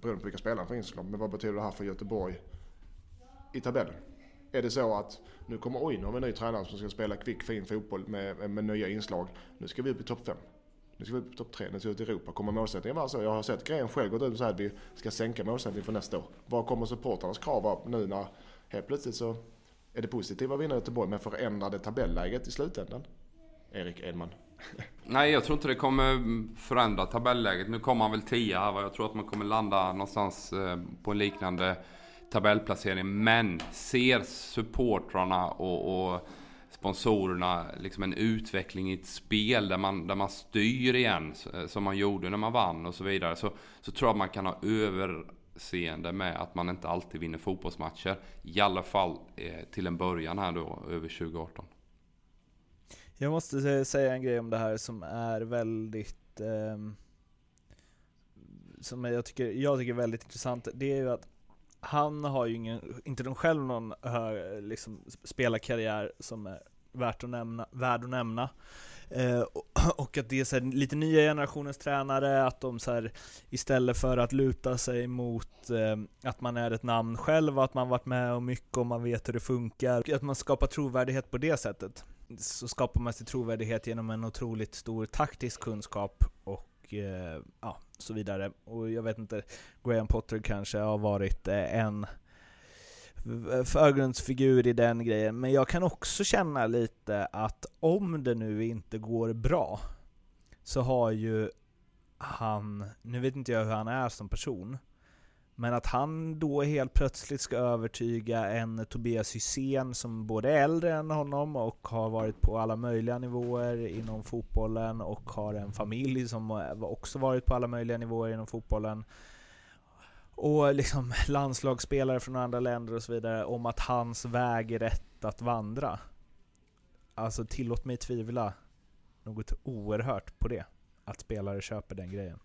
beroende på vilka spelare det finns, men vad betyder det här för Göteborg i tabellen? Är det så att nu kommer, oj, nu har vi en ny tränare som ska spela kvick, fin fotboll med, med nya inslag. Nu ska vi upp i topp fem. Nu ska vi upp i topp tre, nu ska vi ut i Europa. Kommer målsättningen vara så? Jag har sett grejen själv gått ut och sagt att vi ska sänka målsättningen för nästa år. Vad kommer supportrarnas krav vara nu när helt plötsligt så är det positiva att vinna Göteborg men förändrade tabelläget i slutändan? Erik Edman. [laughs] Nej, jag tror inte det kommer förändra tabelläget. Nu kommer han väl 10 här va? Jag tror att man kommer landa någonstans eh, på en liknande tabellplacering. Men ser supportrarna och, och sponsorerna liksom en utveckling i ett spel där man, där man styr igen som man gjorde när man vann och så vidare. Så, så tror jag att man kan ha överseende med att man inte alltid vinner fotbollsmatcher. I alla fall eh, till en början här då över 2018. Jag måste säga en grej om det här som är väldigt eh, som jag tycker, jag tycker är väldigt intressant. Det är ju att han har ju ingen, inte de själv någon hö, liksom, spelarkarriär som är värt att nämna, värd att nämna. Eh, [clears throat] och, att det är så här, lite nya generationens tränare, att de så här, istället för att luta sig mot eh, att man är ett namn själv, att man varit med om mycket och man vet hur det funkar, att man skapar trovärdighet på det sättet så skapar man sig trovärdighet genom en otroligt stor taktisk kunskap och Eh, ja, så vidare. Och jag vet inte, Graham Potter kanske har varit eh, en förgrundsfigur i den grejen, men jag kan också känna lite att om det nu inte går bra, så har ju han, nu vet inte jag hur han är som person, men att han då helt plötsligt ska övertyga en Tobias Hysén som både är äldre än honom och har varit på alla möjliga nivåer inom fotbollen och har en familj som också varit på alla möjliga nivåer inom fotbollen. Och liksom [laughs] landslagsspelare från andra länder och så vidare om att hans väg är rätt att vandra. Alltså tillåt mig tvivla något oerhört på det. Att spelare köper den grejen.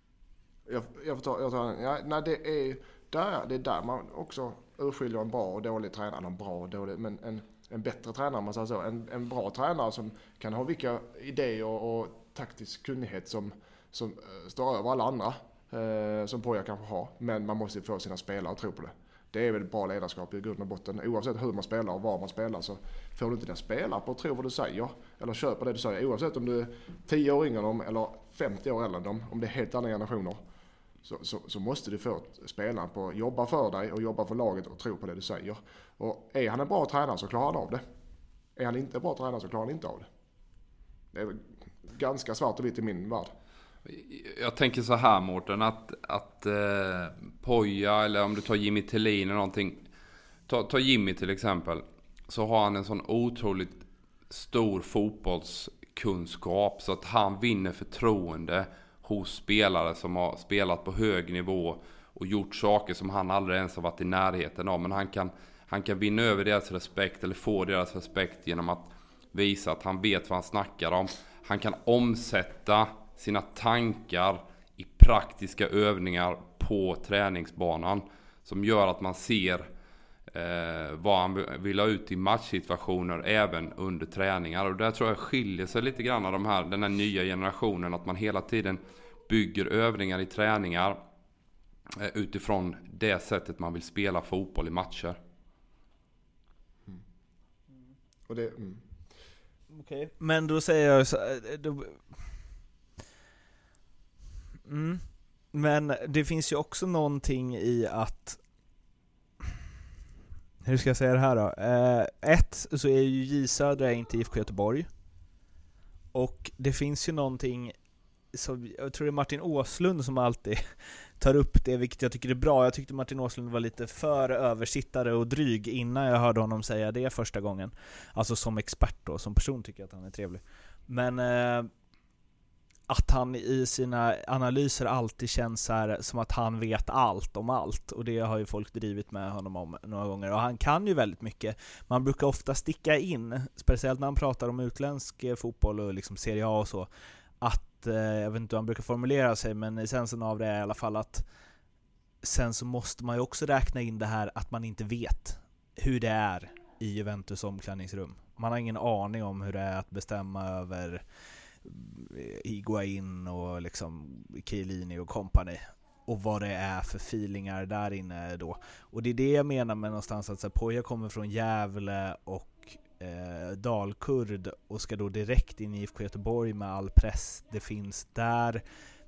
Jag, jag får ta, jag tar den. Ja, nej, det är där, det är där man också urskiljer en bra och dålig tränare. En bra och dålig, men en, en bättre tränare, om man säger så. En, en bra tränare som kan ha vilka idéer och, och taktisk kunnighet som, som eh, står över alla andra. Eh, som Poja kanske har. Men man måste få sina spelare att tro på det. Det är väl bra ledarskap i grund och botten. Oavsett hur man spelar och var man spelar så får du inte dina spelare på att tro vad du säger. Eller köpa det du säger. Oavsett om du är 10 år yngre än dem eller 50 år äldre än dem. Om det är helt andra generationer. Så, så, så måste du få spelaren på att jobba för dig och jobba för laget och tro på det du säger. Och är han en bra tränare så klarar han av det. Är han inte en bra tränare så klarar han inte av det. Det är ganska svart och vitt i min värld. Jag tänker så här Mårten, att, att eh, Poja eller om du tar Jimmy Tillin eller någonting. Ta, ta Jimmy till exempel. Så har han en sån otroligt stor fotbollskunskap så att han vinner förtroende hos spelare som har spelat på hög nivå och gjort saker som han aldrig ens har varit i närheten av. Men han kan, han kan vinna över deras respekt eller få deras respekt genom att visa att han vet vad han snackar om. Han kan omsätta sina tankar i praktiska övningar på träningsbanan. Som gör att man ser eh, vad han vill ha ut i matchsituationer även under träningar. Och där tror jag skiljer sig lite grann av de här, den här nya generationen. Att man hela tiden bygger övningar i träningar eh, utifrån det sättet man vill spela fotboll i matcher. Mm. Och det, mm. Okej, okay. men då säger jag så eh, då... mm. Men det finns ju också någonting i att hur ska jag säga det här då? Eh, ett, så är ju J Södra inte IFK Göteborg. Och det finns ju någonting, som, jag tror det är Martin Åslund som alltid [laughs] tar upp det, vilket jag tycker är bra. Jag tyckte Martin Åslund var lite för översittare och dryg innan jag hörde honom säga det första gången. Alltså som expert då, som person tycker jag att han är trevlig. Men eh, att han i sina analyser alltid känns här som att han vet allt om allt. Och det har ju folk drivit med honom om några gånger. Och han kan ju väldigt mycket. Man brukar ofta sticka in, speciellt när han pratar om utländsk eh, fotboll och liksom Serie A och så, att, eh, jag vet inte hur han brukar formulera sig, men essensen av det är i alla fall att sen så måste man ju också räkna in det här att man inte vet hur det är i Juventus omklädningsrum. Man har ingen aning om hur det är att bestämma över Higuain och liksom Chiellini och company och vad det är för feelingar där inne då. Och det är det jag menar med någonstans att så Poja kommer från Gävle och eh, Dalkurd och ska då direkt in i IFK Göteborg med all press det finns där.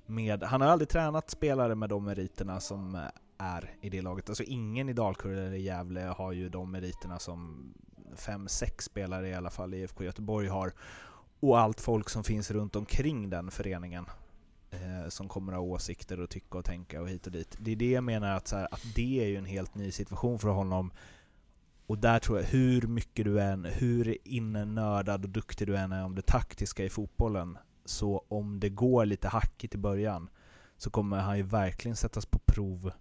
Med, han har aldrig tränat spelare med de meriterna som är i det laget. Alltså ingen i Dalkurd eller Gävle har ju de meriterna som fem, sex spelare i alla fall i IFK Göteborg har och allt folk som finns runt omkring den föreningen eh, som kommer att ha åsikter och tycka och tänka och hit och dit. Det är det jag menar att, så här, att det är ju en helt ny situation för honom. Och där tror jag, hur mycket du än, hur innenördad och duktig du än är om det taktiska i fotbollen, så om det går lite hackigt i början så kommer han ju verkligen sättas på prov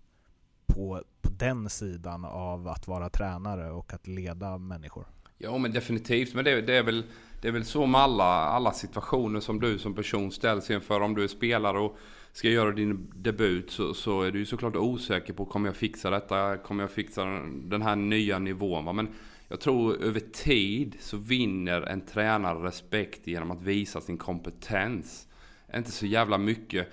på, på den sidan av att vara tränare och att leda människor. Ja men definitivt, men det, det är väl det är väl så med alla, alla situationer som du som person ställs inför. Om du är spelare och ska göra din debut så, så är du ju såklart osäker på kommer jag fixa detta? Kommer jag fixa den här nya nivån? Va? Men jag tror över tid så vinner en tränare respekt genom att visa sin kompetens. Inte så jävla mycket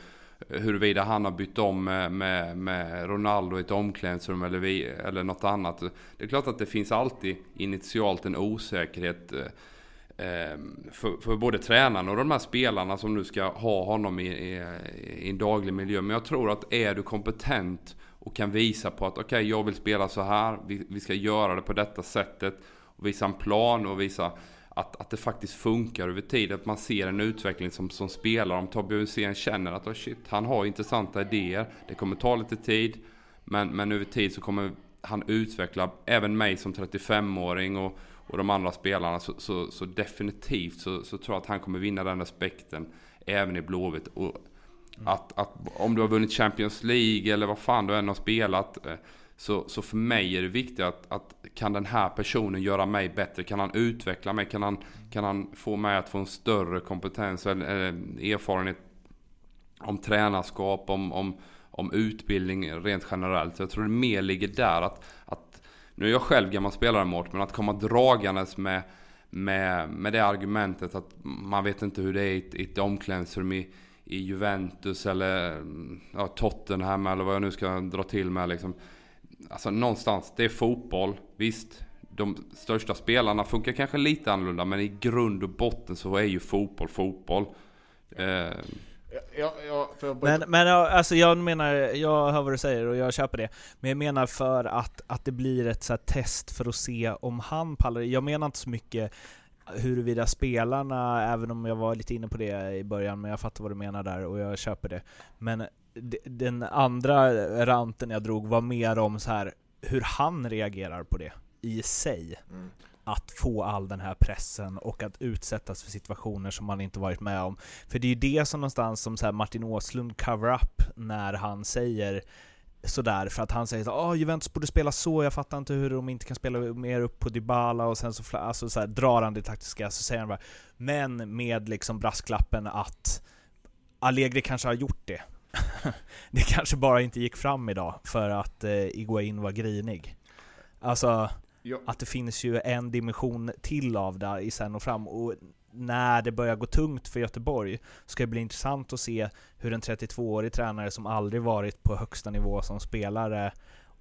eh, huruvida han har bytt om med, med, med Ronaldo i ett omklädningsrum eller, vi, eller något annat. Det är klart att det finns alltid initialt en osäkerhet eh, Ehm, för, för både tränaren och de här spelarna som nu ska ha honom i, i, i en daglig miljö. Men jag tror att är du kompetent och kan visa på att okej, okay, jag vill spela så här, vi, vi, ska göra det på detta sättet. Och visa en plan och visa att, att det faktiskt funkar över tid. Att man ser en utveckling som, som spelare. Om Tobbe Hysén känner att oh shit, han har intressanta idéer. Det kommer ta lite tid. Men, men över tid så kommer han utveckla även mig som 35-åring. och och de andra spelarna så, så, så definitivt så, så, tror jag att han kommer vinna den respekten även i Blåvitt. Och att, att om du har vunnit Champions League eller vad fan du än har spelat eh, så, så för mig är det viktigt att, att kan den här personen göra mig bättre? Kan han utveckla mig? Kan han, kan han få mig att få en större kompetens eller, eller erfarenhet om tränarskap, om, om, om utbildning rent generellt? Så jag tror det mer ligger där att, att nu är jag själv gammal spelare Mårten, men att komma dragandes med, med, med det argumentet att man vet inte hur det är i ett, ett omklädningsrum i, i Juventus eller ja, Tottenham eller vad jag nu ska dra till med liksom. alltså någonstans, det är fotboll. Visst, de största spelarna funkar kanske lite annorlunda, men i grund och botten så är ju fotboll fotboll. Eh, Ja, ja, jag Men, men ja, alltså jag menar, jag hör vad du säger och jag köper det. Men jag menar för att, att det blir ett så test för att se om han pallar. Jag menar inte så mycket huruvida spelarna, även om jag var lite inne på det i början, men jag fattar vad du menar där och jag köper det. Men den andra ranten jag drog var mer om så här hur han reagerar på det i sig. Mm. Att få all den här pressen och att utsättas för situationer som man inte varit med om. För det är ju det som någonstans som så här Martin Åslund cover up när han säger sådär, för att han säger att oh, Juventus borde spela så, jag fattar inte hur de inte kan spela mer upp på Dybala och sen så, alltså, så här, drar han det taktiska, så säger han bara Men med liksom brasklappen att Allegri kanske har gjort det. [laughs] det kanske bara inte gick fram idag för att eh, Iguain var grinig. Alltså, Ja, att det finns ju en dimension till av det i sen och fram. Och när det börjar gå tungt för Göteborg ska det bli intressant att se hur en 32-årig tränare som aldrig varit på högsta nivå som spelare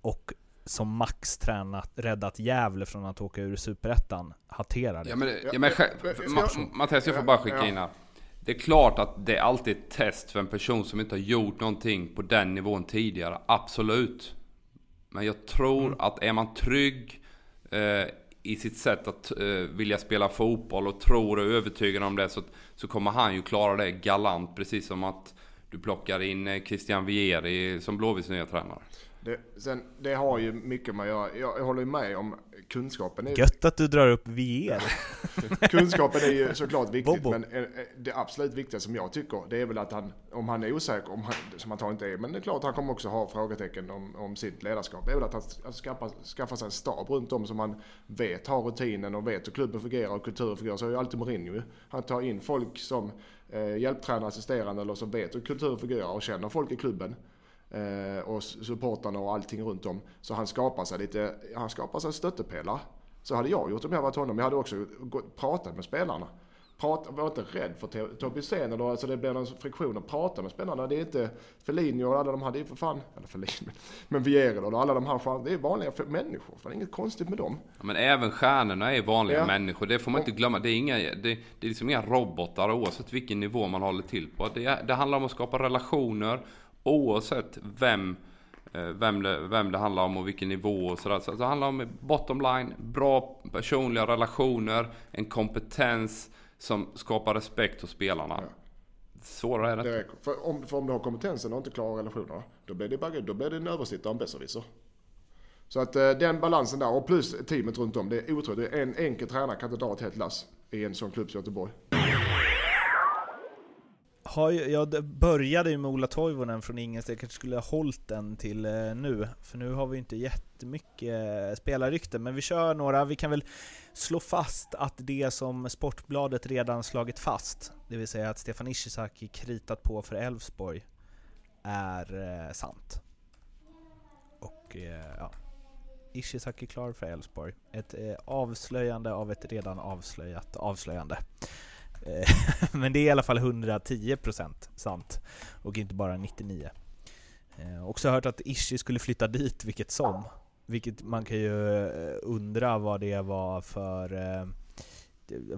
och som max tränat, räddat Gävle från att åka ur Superettan hanterar det. Ja men, Ja, men. Mattias, jag får bara skicka Ja. in här. Det är klart att det är alltid ett test för en person som inte har gjort någonting på den nivån tidigare. Absolut. Men jag tror Mm. att är man trygg Eh, i sitt sätt att eh, vilja spela fotboll och tror och är övertygad om det så, så kommer han ju klara det galant. Precis som att du plockar in eh, Christian Vieri som Blåvitts nya tränare det, sen, det har ju mycket med att göra. Jag, jag håller med om kunskapen. Är, Gött att du drar upp VR. [laughs] kunskapen är ju såklart viktigt, Bobo. men eh, eh, det absolut viktigaste som jag tycker, det är väl att han, om han är osäker, om han, som han tar inte är, men det är klart han kommer också ha frågetecken om, om sitt ledarskap, det är väl att han att skaffa, skaffa sig en stab runt om som han vet har rutinen och vet hur klubben fungerar och kulturen fungerar. Så är ju alltid Mourinho. Han tar in folk som eh, hjälptränare, assisterande eller som vet hur kulturen fungerar och känner folk i klubben. Eh, och supportarna och allting runt om. Så han skapar sig lite, han skapar sig stöttepelare. Så hade jag gjort om jag varit honom. Jag hade också gått, pratat med spelarna. Prata, var inte rädd för att i scenen eller alltså det blir någon friktion och prata med spelarna. Det är inte Felinho och alla de här, det är för fan, eller Felinho, men, Vieri och alla de här, det är vanliga människor. Fan, det är inget konstigt med dem. Ja, men även stjärnorna är vanliga Ja. människor. Det får man inte glömma. Det är, inga, det, det är liksom inga robotar oavsett vilken nivå man håller till på. Det, det handlar om att skapa relationer oavsett vem, eh, vem, det, vem det handlar om och vilken nivå och sådär. Så det handlar om bottom line, bra personliga relationer, en kompetens som skapar respekt hos spelarna. Ja. Svårare är det Det. För om, för om du har kompetensen och inte klarar relationerna, då blir det, bara, då blir det en översittare och en besserwisser. Så att eh, den balansen där, och plus teamet runt om, det är otroligt. En enkel tränare kan inte dra ett helt lass i en sån klubb som Göteborg. Har ju, jag började ju med Ola Toivonen från ingenstans, jag kanske skulle ha hållit den till eh, nu, för nu har vi inte jättemycket eh, spelarrykten, men vi kör några, vi kan väl slå fast att det som Sportbladet redan slagit fast, det vill säga att Stefan Ishizaki kritat på för Elfsborg, är eh, sant. Och ja, Ishizaki klar för Elfsborg. Ett avslöjande av ett redan avslöjat avslöjande. Eh, [laughs] Men det är i alla fall 110% sant och inte bara 99. Eh, Också hört att Ishi skulle flytta dit vilket som. Vilket man kan ju eh, undra vad det var för eh,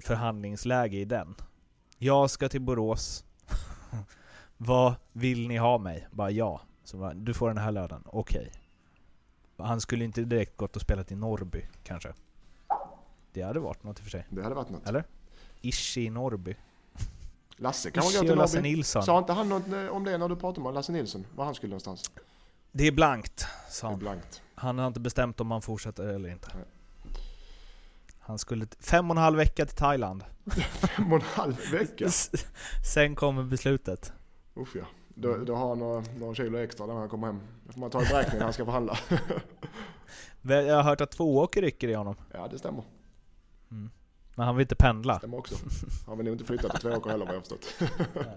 förhandlingsläge i den. Jag ska till Borås. [laughs] vad vill ni ha mig? Bara ja. Så bara, du får den här lönen. Okej. Han skulle inte direkt gått och spelat i Norrby kanske. Det hade varit något i och för sig. Det hade varit något. Eller? Ishi i Norrby. Lasse kan gå Ishi till och Lasse Norrby. Nilsson. Sa inte han något eh, om det när du pratade med Lasse Nilsson? Var han skulle någonstans? Det är blankt, sa Det är han. blankt. Han har inte bestämt om han fortsätter eller inte. Nej. Han skulle fem och en halv vecka till Thailand. [laughs] Fem och en halv vecka. Sen kommer beslutet. Usch ja. Då, då har han några, några kilo extra när han kommer hem. Det får man ta i beräkning när han ska förhandla. [laughs] Jag har hört att två åker rycker i honom. ja det stämmer. Men han vill inte pendla. stämmer också. Han vill nog inte flytta till två åker heller vad jag förstått. [laughs]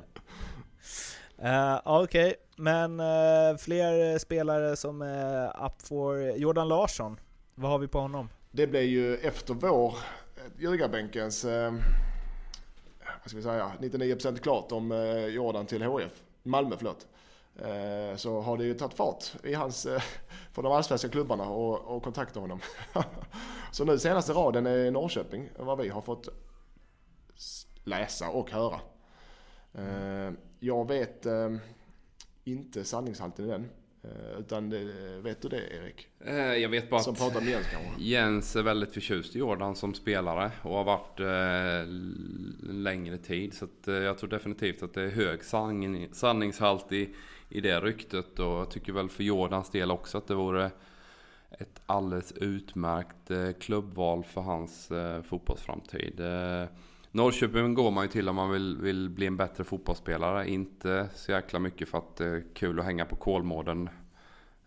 Uh, Okej, men eh, fler spelare som är up for Jordan Larsson. Vad har vi på honom? Det blev ju efter vår eh, ljugarbänkens, eh, vad ska vi säga, 99% klart om eh, Jordan till HF. Malmö förlåt. eh, så har det ju tagit fart i hans, eh, för de allsvenska klubbarna och, och kontakta honom. [laughs] så nu senaste raden är Norrköping, vad vi har fått läsa och höra. Eh, jag vet eh, inte sanningshalten i den. Eh, utan vet du det Erik? Jag vet bara som att pratar med Jens, kanske. Jens är väldigt förtjust i Jordan som spelare och har varit eh, längre tid. Så att, eh, jag tror definitivt att det är hög sanning, sanningshalt i, i det ryktet. Och jag tycker väl för Jordans del också att det vore ett alldeles utmärkt eh, klubbval för hans eh, fotbollsframtid. Norrköping går man ju till om man vill, vill bli en bättre fotbollsspelare. Inte så jäkla mycket för att det är kul att hänga på Kolmården.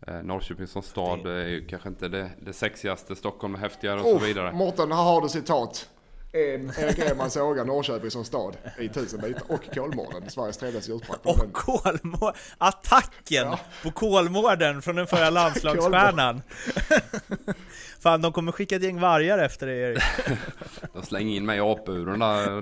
Eh, Norrköping som stad är ju kanske inte det, det sexigaste. Stockholm är häftigare och oh, så vidare. Mårten, här har du citat. Erik Ehman sågar Norrköping som stad i tusen bitar. Och Kolmården, Sveriges trevligaste djurpark. Och Kolmården! Attacken ja. på Kolmården från den förra landslagsstjärnan. Fan, de kommer skicka ett gäng vargar efter dig Erik. de slänger in mig i apburen där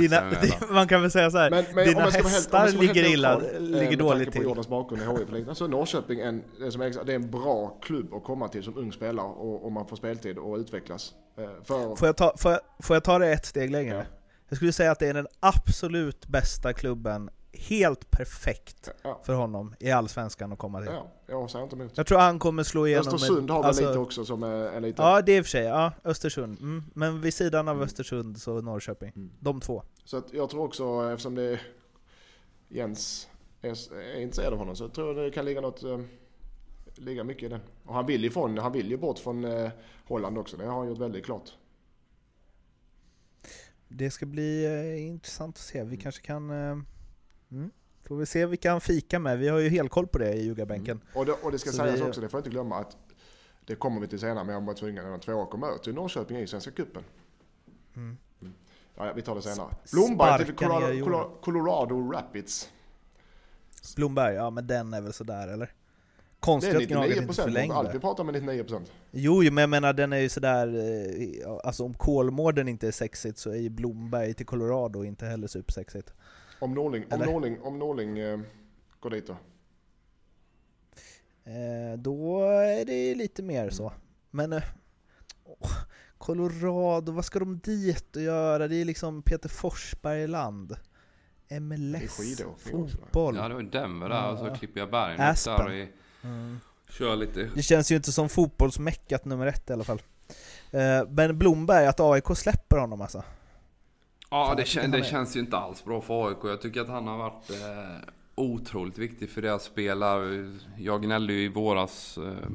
dina, [laughs] Man kan väl säga så här, men, men dina hästar helt, ligger illa, kvar, ligger dåligt till. Jordans bakgrund i HIF. Alltså Norrköping, en, det, som är, det är en bra klubb att komma till som ung spelare och, och man får speltid och utvecklas. Eh, för... Får, jag ta, får, jag, får jag ta det ett steg längre? Ja. Jag skulle säga att det är den absolut bästa klubben helt perfekt ja. för honom i Allsvenskan att komma till. Ja, jag säger inte emot. Jag tror han kommer slå igenom... Östersund har väl alltså, lite också som är, lite... Ja, det är i och för sig. Ja, Östersund. Mm. Men vid sidan av mm. Östersund så Norrköping. Mm. De två. Så att jag tror också, eftersom det är Jens är, är intresserad av honom, så tror jag det kan ligga något... Ligga mycket i den. Och han vill ju, från, han vill ju bort från eh, Holland också. Det har han gjort väldigt klart. Det ska bli eh, intressant att se. Vi mm. kanske kan... Eh, Mm. Får vi se vilka han fikar med. Vi har ju helkoll på det i ljugarbänken. Mm. Och, det, och det ska Så sägas vi... också, det får jag inte glömma, att det kommer vi till senare, men jag var tvungen att två åker möter ju Norrköping i Svenska Cupen. Mm. Mm. Ja, vi tar det senare. Blomberg till Colorado, Colorado Rapids. Blomberg, ja men den är väl sådär eller? Konstigt att Gnaget inte förlängde. Allt vi pratar om är 99%. Jo, men jag menar den är ju sådär, eh, alltså om Kolmården inte är sexigt så är ju Blomberg till Colorado inte heller supersexigt. Om Norling, om Norling, om Norling eh, går dit då? Eh, då är det lite mer så. Men eh, Colorado, vad ska de dit och göra? Det är liksom Peter Forsberg-land. MLS, fotboll. Ja, det var Denver där och så klipper jag bergen där i, mm. Kör lite. Det känns ju inte som fotbollsmäckat nummer ett i alla fall. Eh, men Blomberg, att AIK släpper honom alltså? Ja, det, kän det känns ju inte alls bra för AIK. Jag tycker att han har varit eh, otroligt viktig för deras spelare. Jag gnällde ju i våras eh,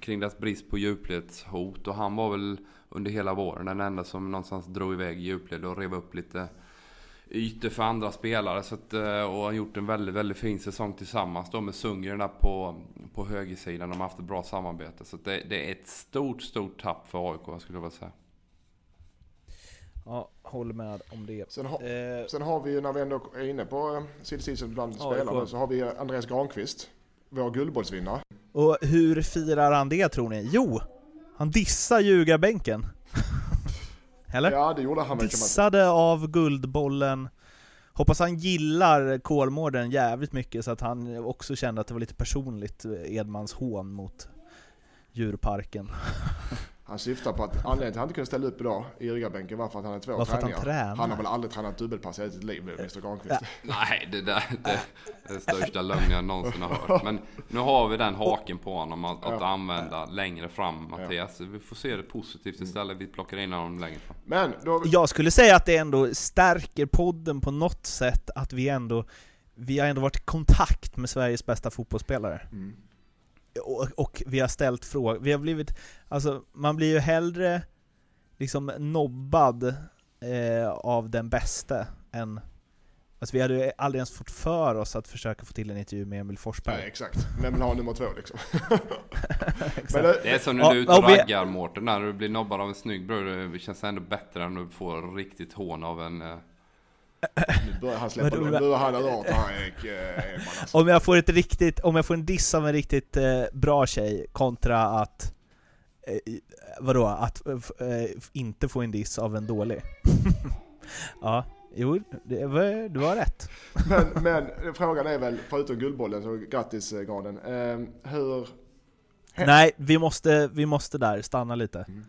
kring deras brist på djupledshot och han var väl under hela våren den enda som någonstans drog iväg djupled och rev upp lite ytor för andra spelare. Så att, eh, och har gjort en väldigt, väldigt fin säsong tillsammans då med Sundgren på, på högersidan. De har haft ett bra samarbete. Så det, det, är ett stort, stort tapp för AIK skulle jag vilja säga. Ja, håller med om det. Sen, ha, eh, sen har vi ju, när vi ändå är inne på eh, silly season bland spelarna, så har vi Andreas Granqvist, vår guldbollsvinnare. Och hur firar han det tror ni? Jo, han dissar ljugarbänken. Eller? Ja, det gjorde han Dissade av Guldbollen. Hoppas han gillar Kolmården jävligt mycket så att han också kände att det var lite personligt, Edmans hån mot djurparken. [laughs] Han syftar på att anledningen till att han inte kunde ställa upp idag i Ljugarbänken var för att han hade två Varför träningar. Han, tränar? han har väl aldrig tränat dubbelpass i sitt liv, Mr Granqvist. Ja. [laughs] Nej, det där det, är den största lögnen jag någonsin har hört. Men nu har vi den haken på honom att, att använda längre fram, Mattias. Vi får se det positivt istället. Vi plockar in honom längre fram. Men då... Jag skulle säga att det ändå stärker podden på något sätt att vi ändå vi har ändå varit i kontakt med Sveriges bästa fotbollsspelare. Mm och, och, vi har ställt frågor, vi har blivit, alltså man blir ju hellre liksom nobbad eh, av den bästa än Alltså vi hade ju aldrig ens fått för oss att försöka få till en intervju med Emil Forsberg. Nej exakt, vem vill ha nummer två liksom? [laughs] det, det är som när du är ute och raggar Mårten, när du blir nobbad av en snygg bror, det känns ändå bättre än att du får riktigt hån av en eh, nu börjar han släppa Nu han rart Erik eh, alltså. Om jag får ett riktigt, om jag får en diss av en riktigt eh, bra tjej kontra att eh, vadå, att inte få en diss av en dålig? [laughs] ja, Jo, det var, du har rätt. Men, men frågan är väl, förutom Guldbollen, så grattis Granen. Eh, hur... Nej, vi måste, vi måste där stanna lite. Mm.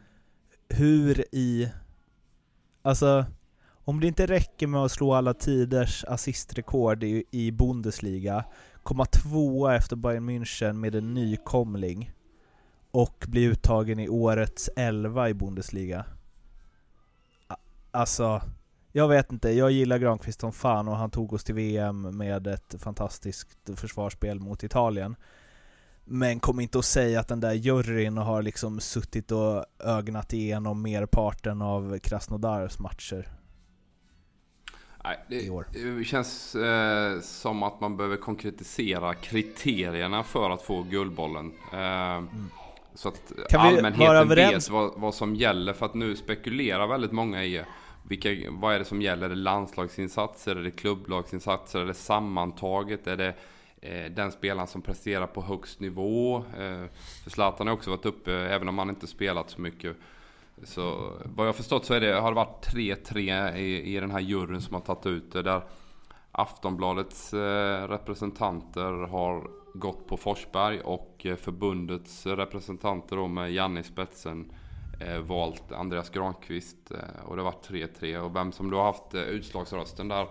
Hur i... Alltså, om det inte räcker med att slå alla tiders assistrekord i, i Bundesliga, komma tvåa efter Bayern München med en nykomling och bli uttagen i årets elva i Bundesliga. Alltså, jag vet inte. Jag gillar Granqvist som fan och han tog oss till VM med ett fantastiskt försvarsspel mot Italien. Men kom inte och säga att den där juryn har liksom suttit och ögnat igenom merparten av Krasnodars matcher. Nej, det, känns eh, som att man behöver konkretisera kriterierna för att få Guldbollen. Eh, Så att Mm. Kan allmänheten vet vad, vad som gäller. För att nu spekulerar väldigt många i vilka, vad är det som gäller? Är det landslagsinsatser? Är det klubblagsinsatser? Är det sammantaget? Är det eh, den spelaren som presterar på högst nivå? Eh, för Zlatan har också varit uppe, även om han inte spelat så mycket. Så vad jag har förstått så är det, har det varit 3-3 i, i den här juryn som har tagit ut det. Där Aftonbladets eh, representanter har gått på Forsberg och eh, förbundets representanter då med Janne i spetsen eh, valt Andreas Granqvist. Och det har varit 3-3. Och vem som då har haft utslagsrösten där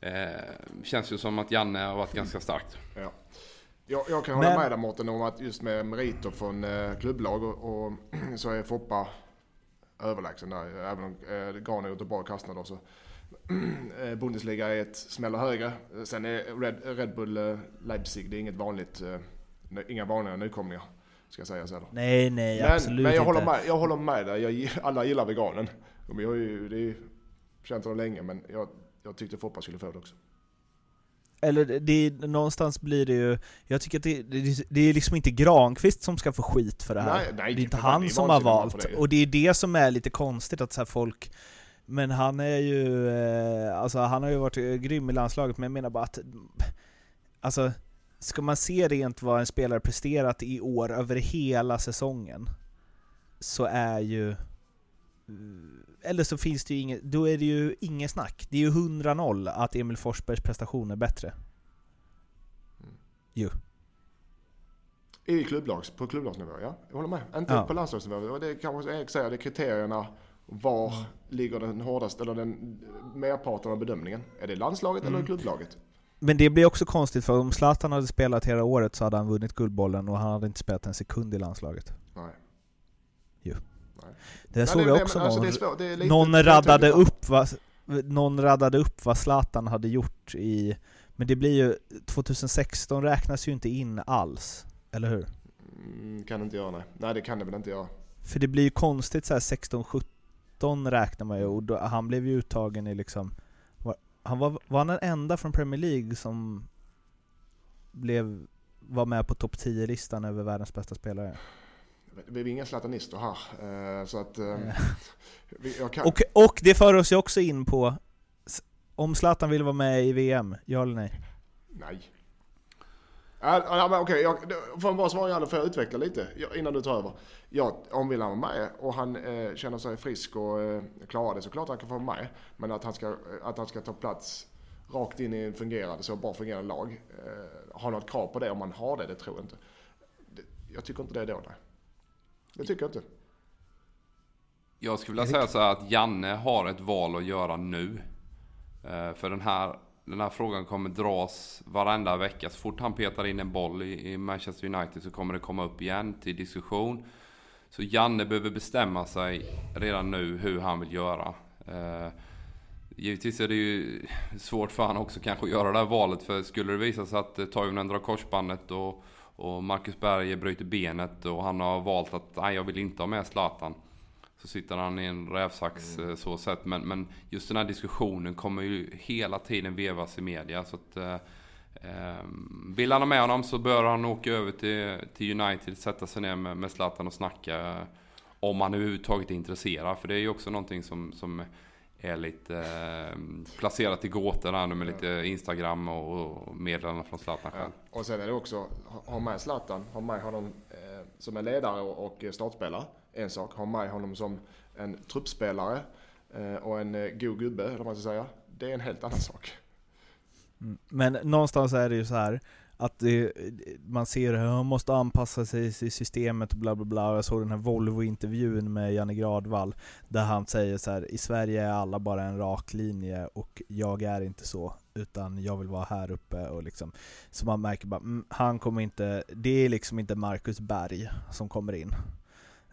eh, känns ju som att Janne har varit ganska starkt. Ja. Jag, jag kan hålla Men- med dig Mårten om att just med meriter från eh, klubblag och, och [clears throat] så är Foppa överlägsen där. Även om eh, Gran har gjort ett bra kast då så. Bundesliga är ett smäller högre. Sen är Red, Red Bull eh, Leipzig, det är inget vanligt, eh, inga vanliga nykomlingar. Ska jag säga så då. Nej, nej, Men, absolut men jag, inte. håller med, jag håller med dig. Jag, alla gillar veganen. Vi har ju, det är känt honom länge men jag, jag tyckte Foppa skulle få det också. Eller det, någonstans blir det ju, jag tycker att det, det, det är liksom inte Granqvist som ska få skit för det här. Nej, nej, det är inte han är som har valt. Och det är det som är lite konstigt att så folk men han är ju, eh, alltså han har ju varit grym i landslaget, men jag menar bara att Alltså, ska man se rent vad en spelare presterat i år över hela säsongen Så är ju eller så finns det ju inget, då är det ju inget snack. Det är ju 100-0 att Emil Forsbergs prestation är bättre. I klubblags, på klubblagsnivå, ja. Jag håller med. Inte Ja. på landslagsnivå. Det är kanske Erik säger, det är kriterierna. Var Mm. ligger den hårdaste, eller den merparten av bedömningen? Är det landslaget Mm. eller klubblaget? Men det blir också konstigt för om Zlatan hade spelat hela året så hade han vunnit Guldbollen och han hade inte spelat en sekund i landslaget. Nej. Jo. Det såg det- jag också men alltså, någon, lite- raddade upp vad, någon raddade upp vad Zlatan hade gjort i, men det blir ju, 2016 räknas ju inte in alls, eller hur? Mm, kan inte göra nej. Nej det kan det väl inte göra. För det blir ju konstigt så här 16-17 räknar man ju och då, han blev ju uttagen i liksom var, han var, var han den enda från Premier League som blev, var med på topp 10-listan över världens bästa spelare? Vi är inga zlatanister här. eh, Så att... eh, Eh. [laughs] vi- Jag kan... Och, och det för oss ju också in på om Zlatan vill vara med i VM, ja eller nej? Nej. Ja, men okej, jag, får jag bara svara Janne, får jag utveckla lite innan du tar över? Ja, om vill han vara med och han eh, känner sig frisk och eh, klarar det så klart han kan få vara med. Men att han ska, att han ska ta plats rakt in i en fungerande, så bra fungerande lag. Eh, har något krav på det om man har det, det tror jag inte. Det, jag tycker inte det är då, nej. Det tycker jag inte. Jag skulle vilja säga så här att Janne har ett val att göra nu. Eh, För den här, den här frågan kommer dras varenda vecka. Så fort han petar in en boll i, Manchester United så kommer det komma upp igen till diskussion. Så Janne behöver bestämma sig redan nu hur han vill göra. Eh, Givetvis är det ju svårt för han också kanske att göra det här valet. För skulle det visa sig att eh, Toivonen drar korsbandet och, och Marcus Berger bryter benet och han har valt att nej, jag vill inte ha med Zlatan. Så sitter han i en rävsax eh, så sett. Men, men just den här diskussionen kommer ju hela tiden vevas i media. Så att, eh, eh, vill han ha med honom så bör han åka över till, till United, sätta sig ner med, med Zlatan och snacka. Om han överhuvudtaget är intresserad. För det är ju också någonting som, som är lite eh, placerat i gåtor här nu med lite Instagram och, och meddelanden från Zlatan Ja. själv. Och sen är det också, ha- med Zlatan, ha med honom eh, som en ledare och, och startspelare, en sak. Ha med honom som en truppspelare eh, och en eh, god gubbe, eller vad man ska säga, det är en helt annan sak. Mm. Men någonstans är det ju så här att det, man ser att man måste anpassa sig till systemet och bla bla bla. Jag såg den här Volvo-intervjun med Janne Gradvall där han säger så här: i Sverige är alla bara en rak linje och jag är inte så, utan jag vill vara här uppe och liksom Så man märker bara, mm, han kommer inte, det är liksom inte Marcus Berg som kommer in.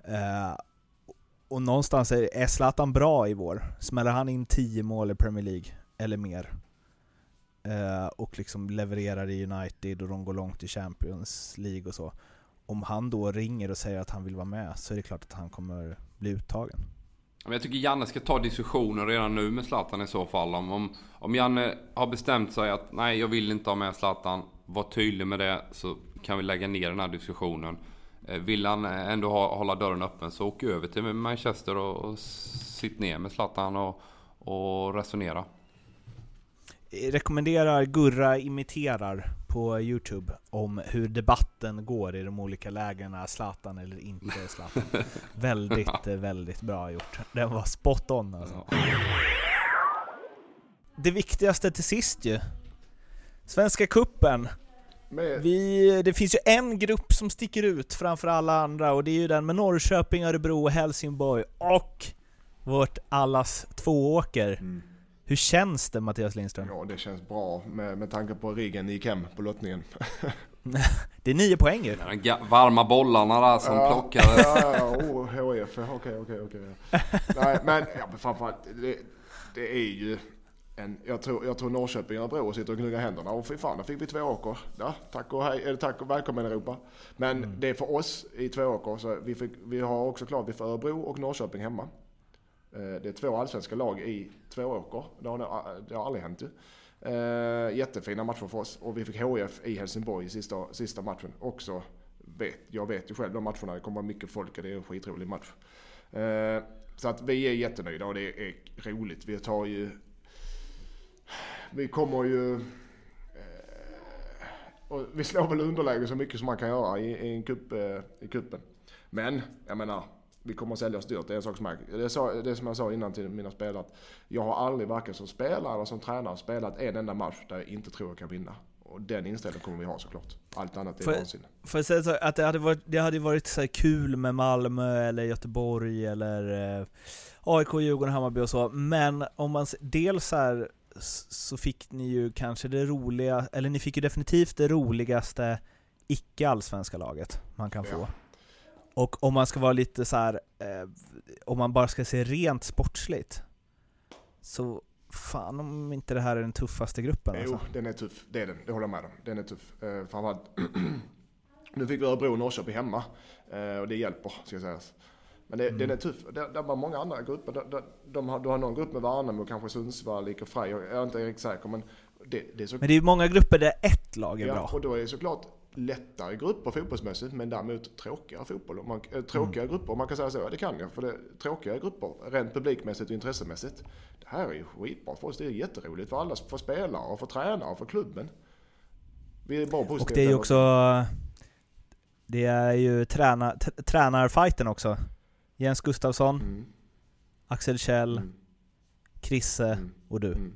Uh, och någonstans är, är Zlatan bra i vår? Smäller han in 10 mål i Premier League eller mer? Eh, och liksom levererar i United och de går långt i Champions League och så. Om han då ringer och säger att han vill vara med så är det klart att han kommer bli uttagen. Jag tycker Janne ska ta diskussionen redan nu med Zlatan i så fall. Om, om, om Janne har bestämt sig att nej, jag vill inte ha med Zlatan. Var tydlig med det så kan vi lägga ner den här diskussionen. Eh, vill han eh, ändå ha, hålla dörren öppen så åk över till Manchester och, och sitt ner med Zlatan och, och resonera rekommenderar Gurra imiterar på Youtube om hur debatten går i de olika lägena, Zlatan eller inte Zlatan. [laughs] väldigt, väldigt bra gjort. Den var spot on alltså. Det viktigaste till sist ju. Svenska Kuppen. Vi, det finns ju en grupp som sticker ut framför alla andra och det är ju den med Norrköping, Örebro, Helsingborg och vårt allas tvååker. Mm. Hur känns det Mattias Lindström? Ja, det känns bra med, med tanke på riggen ni gick hem på lottningen. [laughs] det är nio poäng ju. De varma bollarna där som ja, plockades. [laughs] Ja, ja, oh, HF, okej, okej, okej. Nej, men ja, framförallt, det, det är ju en, jag, tror, jag tror Norrköping och Örebro sitter och gnuggar händerna. Och fy fan, där fick vi två åker. Ja, tack och hej, eller tack och välkommen Europa. Men mm. det är för oss i två åker, så vi, fick, vi har också klart vi får Örebro och Norrköping hemma. Eh, det är två allsvenska lag i Tvååker. Det har, det har aldrig hänt ju. Eh, jättefina matcher för oss. Och vi fick HF i Helsingborg i sista, sista matchen. Också vet, jag vet ju själv de matcherna, det kommer vara mycket folk och det är en skitrolig match. Eh, så att vi är jättenöjda och det är roligt. Vi tar ju... Vi kommer ju... Eh, och vi slår väl underläge så mycket som man kan göra i, i en kupp, eh, i kuppen. Men, jag menar, vi kommer att sälja oss dyrt. Det är en sak som är, det, är det som jag sa innan till mina spelare. Att jag har aldrig varken som spelare eller som tränare spelat en enda match där jag inte tror jag kan vinna. Och den inställningen kommer vi ha såklart. Allt annat är vansinne. Får jag säga så att det hade varit, det hade varit så kul med Malmö eller Göteborg eller eh, AIK, Djurgården, Hammarby och så. Men om man dels så här, så fick ni ju kanske det roliga, eller ni fick ju definitivt det roligaste icke-allsvenska laget man kan få. Och om man ska vara lite så här, eh, om man bara ska se rent sportsligt, så fan om inte det här är den tuffaste gruppen Jo, alltså. den är tuff. Det är den, det håller jag med om. Den är tuff. Eh, framförallt, [clears throat] nu fick vi Örebro och Norrköping hemma, eh, och det hjälper, ska sägas. Men det, mm. den är tuff. Det, det var många andra grupper. De, de, de har, du har någon grupp med Värnamo, kanske Sundsvall, IK Frej. Jag är inte riktigt säker, men det, det är så... Men det är många grupper där ett lag är ja, bra. och då är det såklart lättare grupper fotbollsmässigt, men däremot tråkigare fotboll. Man, äh, tråkiga mm. grupper, man kan säga så. Ja, det kan jag. För det tråkiga grupper, rent publikmässigt och intressemässigt. Det här är ju skitbra för oss. Det är jätteroligt för alla, för spelare, och för tränare och för klubben. Vi är bara positiva. Och det är ju också... Det är ju träna, tränarfighten också. Jens Gustafsson, mm. Axel Kjell, mm. Krisse mm. och du. Mm.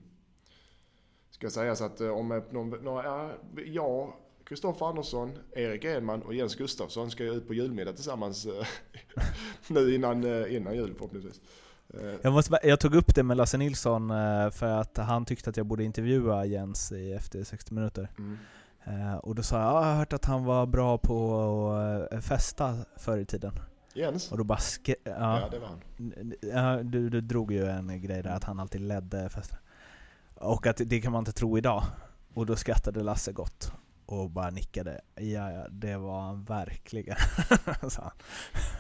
Ska sägas att eh, om någon, några, ja, Kristoffer Andersson, Erik Edman och Jens Gustafsson ska ju ut på julmiddag tillsammans eh, [laughs] nu innan, eh, innan jul förhoppningsvis. Eh. Jag, måste, jag tog upp det med Lasse Nilsson för att han tyckte att jag borde intervjua Jens i efter 60 minuter. Mm. Och då sa jag, jag har hört att han var bra på att festa förr i tiden. Jens? Och då bara ja, ja, det var han. Du, du drog ju en grej där att han alltid ledde festen. Och att det kan man inte tro idag. Och då skrattade Lasse gott och bara nickade. Ja, ja, det var han verkligen. [laughs] han.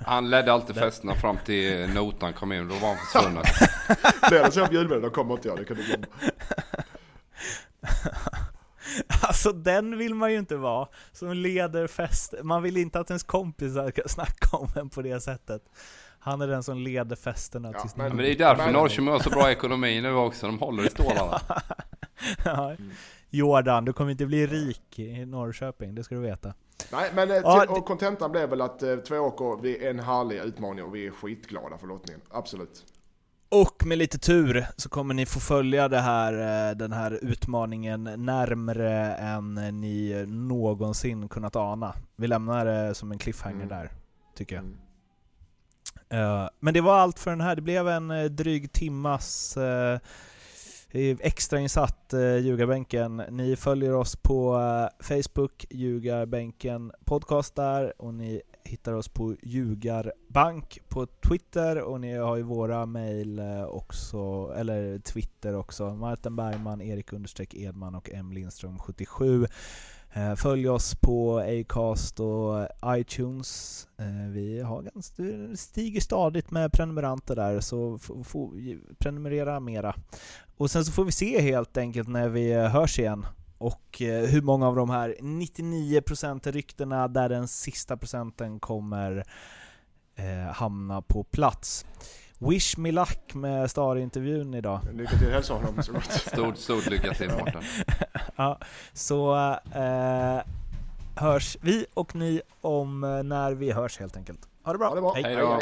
han ledde alltid festerna fram till notan kom in, då var han försvunnen. bjöd med, då kommer inte jag, det kan du glömma. [laughs] Alltså den vill man ju inte vara, som leder fest. Man vill inte att ens kompisar ska snacka om en på det sättet. Han är den som leder festerna ja, men, men det är därför Norrköping har så bra ekonomi nu också, de håller i stålarna. [laughs] ja. Mm. Jordan, du kommer inte bli rik i Norrköping, det ska du veta. Nej, men eh, ja, och kontentan blev väl att eh, två åker, vi är en härlig utmaning och vi är skitglada för lottningen. Absolut. Och med lite tur så kommer ni få följa det här, den här utmaningen närmre än ni någonsin kunnat ana. Vi lämnar det som en cliffhanger mm. där, tycker jag. Mm. Men det var allt för den här. Det blev en dryg timmas extrainsatt eh, Ljugarbänken. Ni följer oss på eh, Facebook, Ljugarbänken podcast där, och ni hittar oss på Ljugarbank på Twitter och ni har ju våra mejl eh, också, eller Twitter också. Martin Bergman, Erik understreck Edman och M Lindström 77. Eh, följ oss på Acast och iTunes. Eh, vi har ganska, stiger stadigt med prenumeranter där, så prenumerera mera. Och sen så får vi se helt enkelt när vi hörs igen och eh, hur många av de här 99% ryktena där den sista procenten kommer eh, hamna på plats. Wish me luck med Star-intervjun idag. Lycka till, hälsa honom så [laughs] gott. Stort, stort lycka till Mårten. [laughs] ja, så eh, hörs vi och ni om eh, när vi hörs helt enkelt. Ha det bra. Ha det bra. Hej då.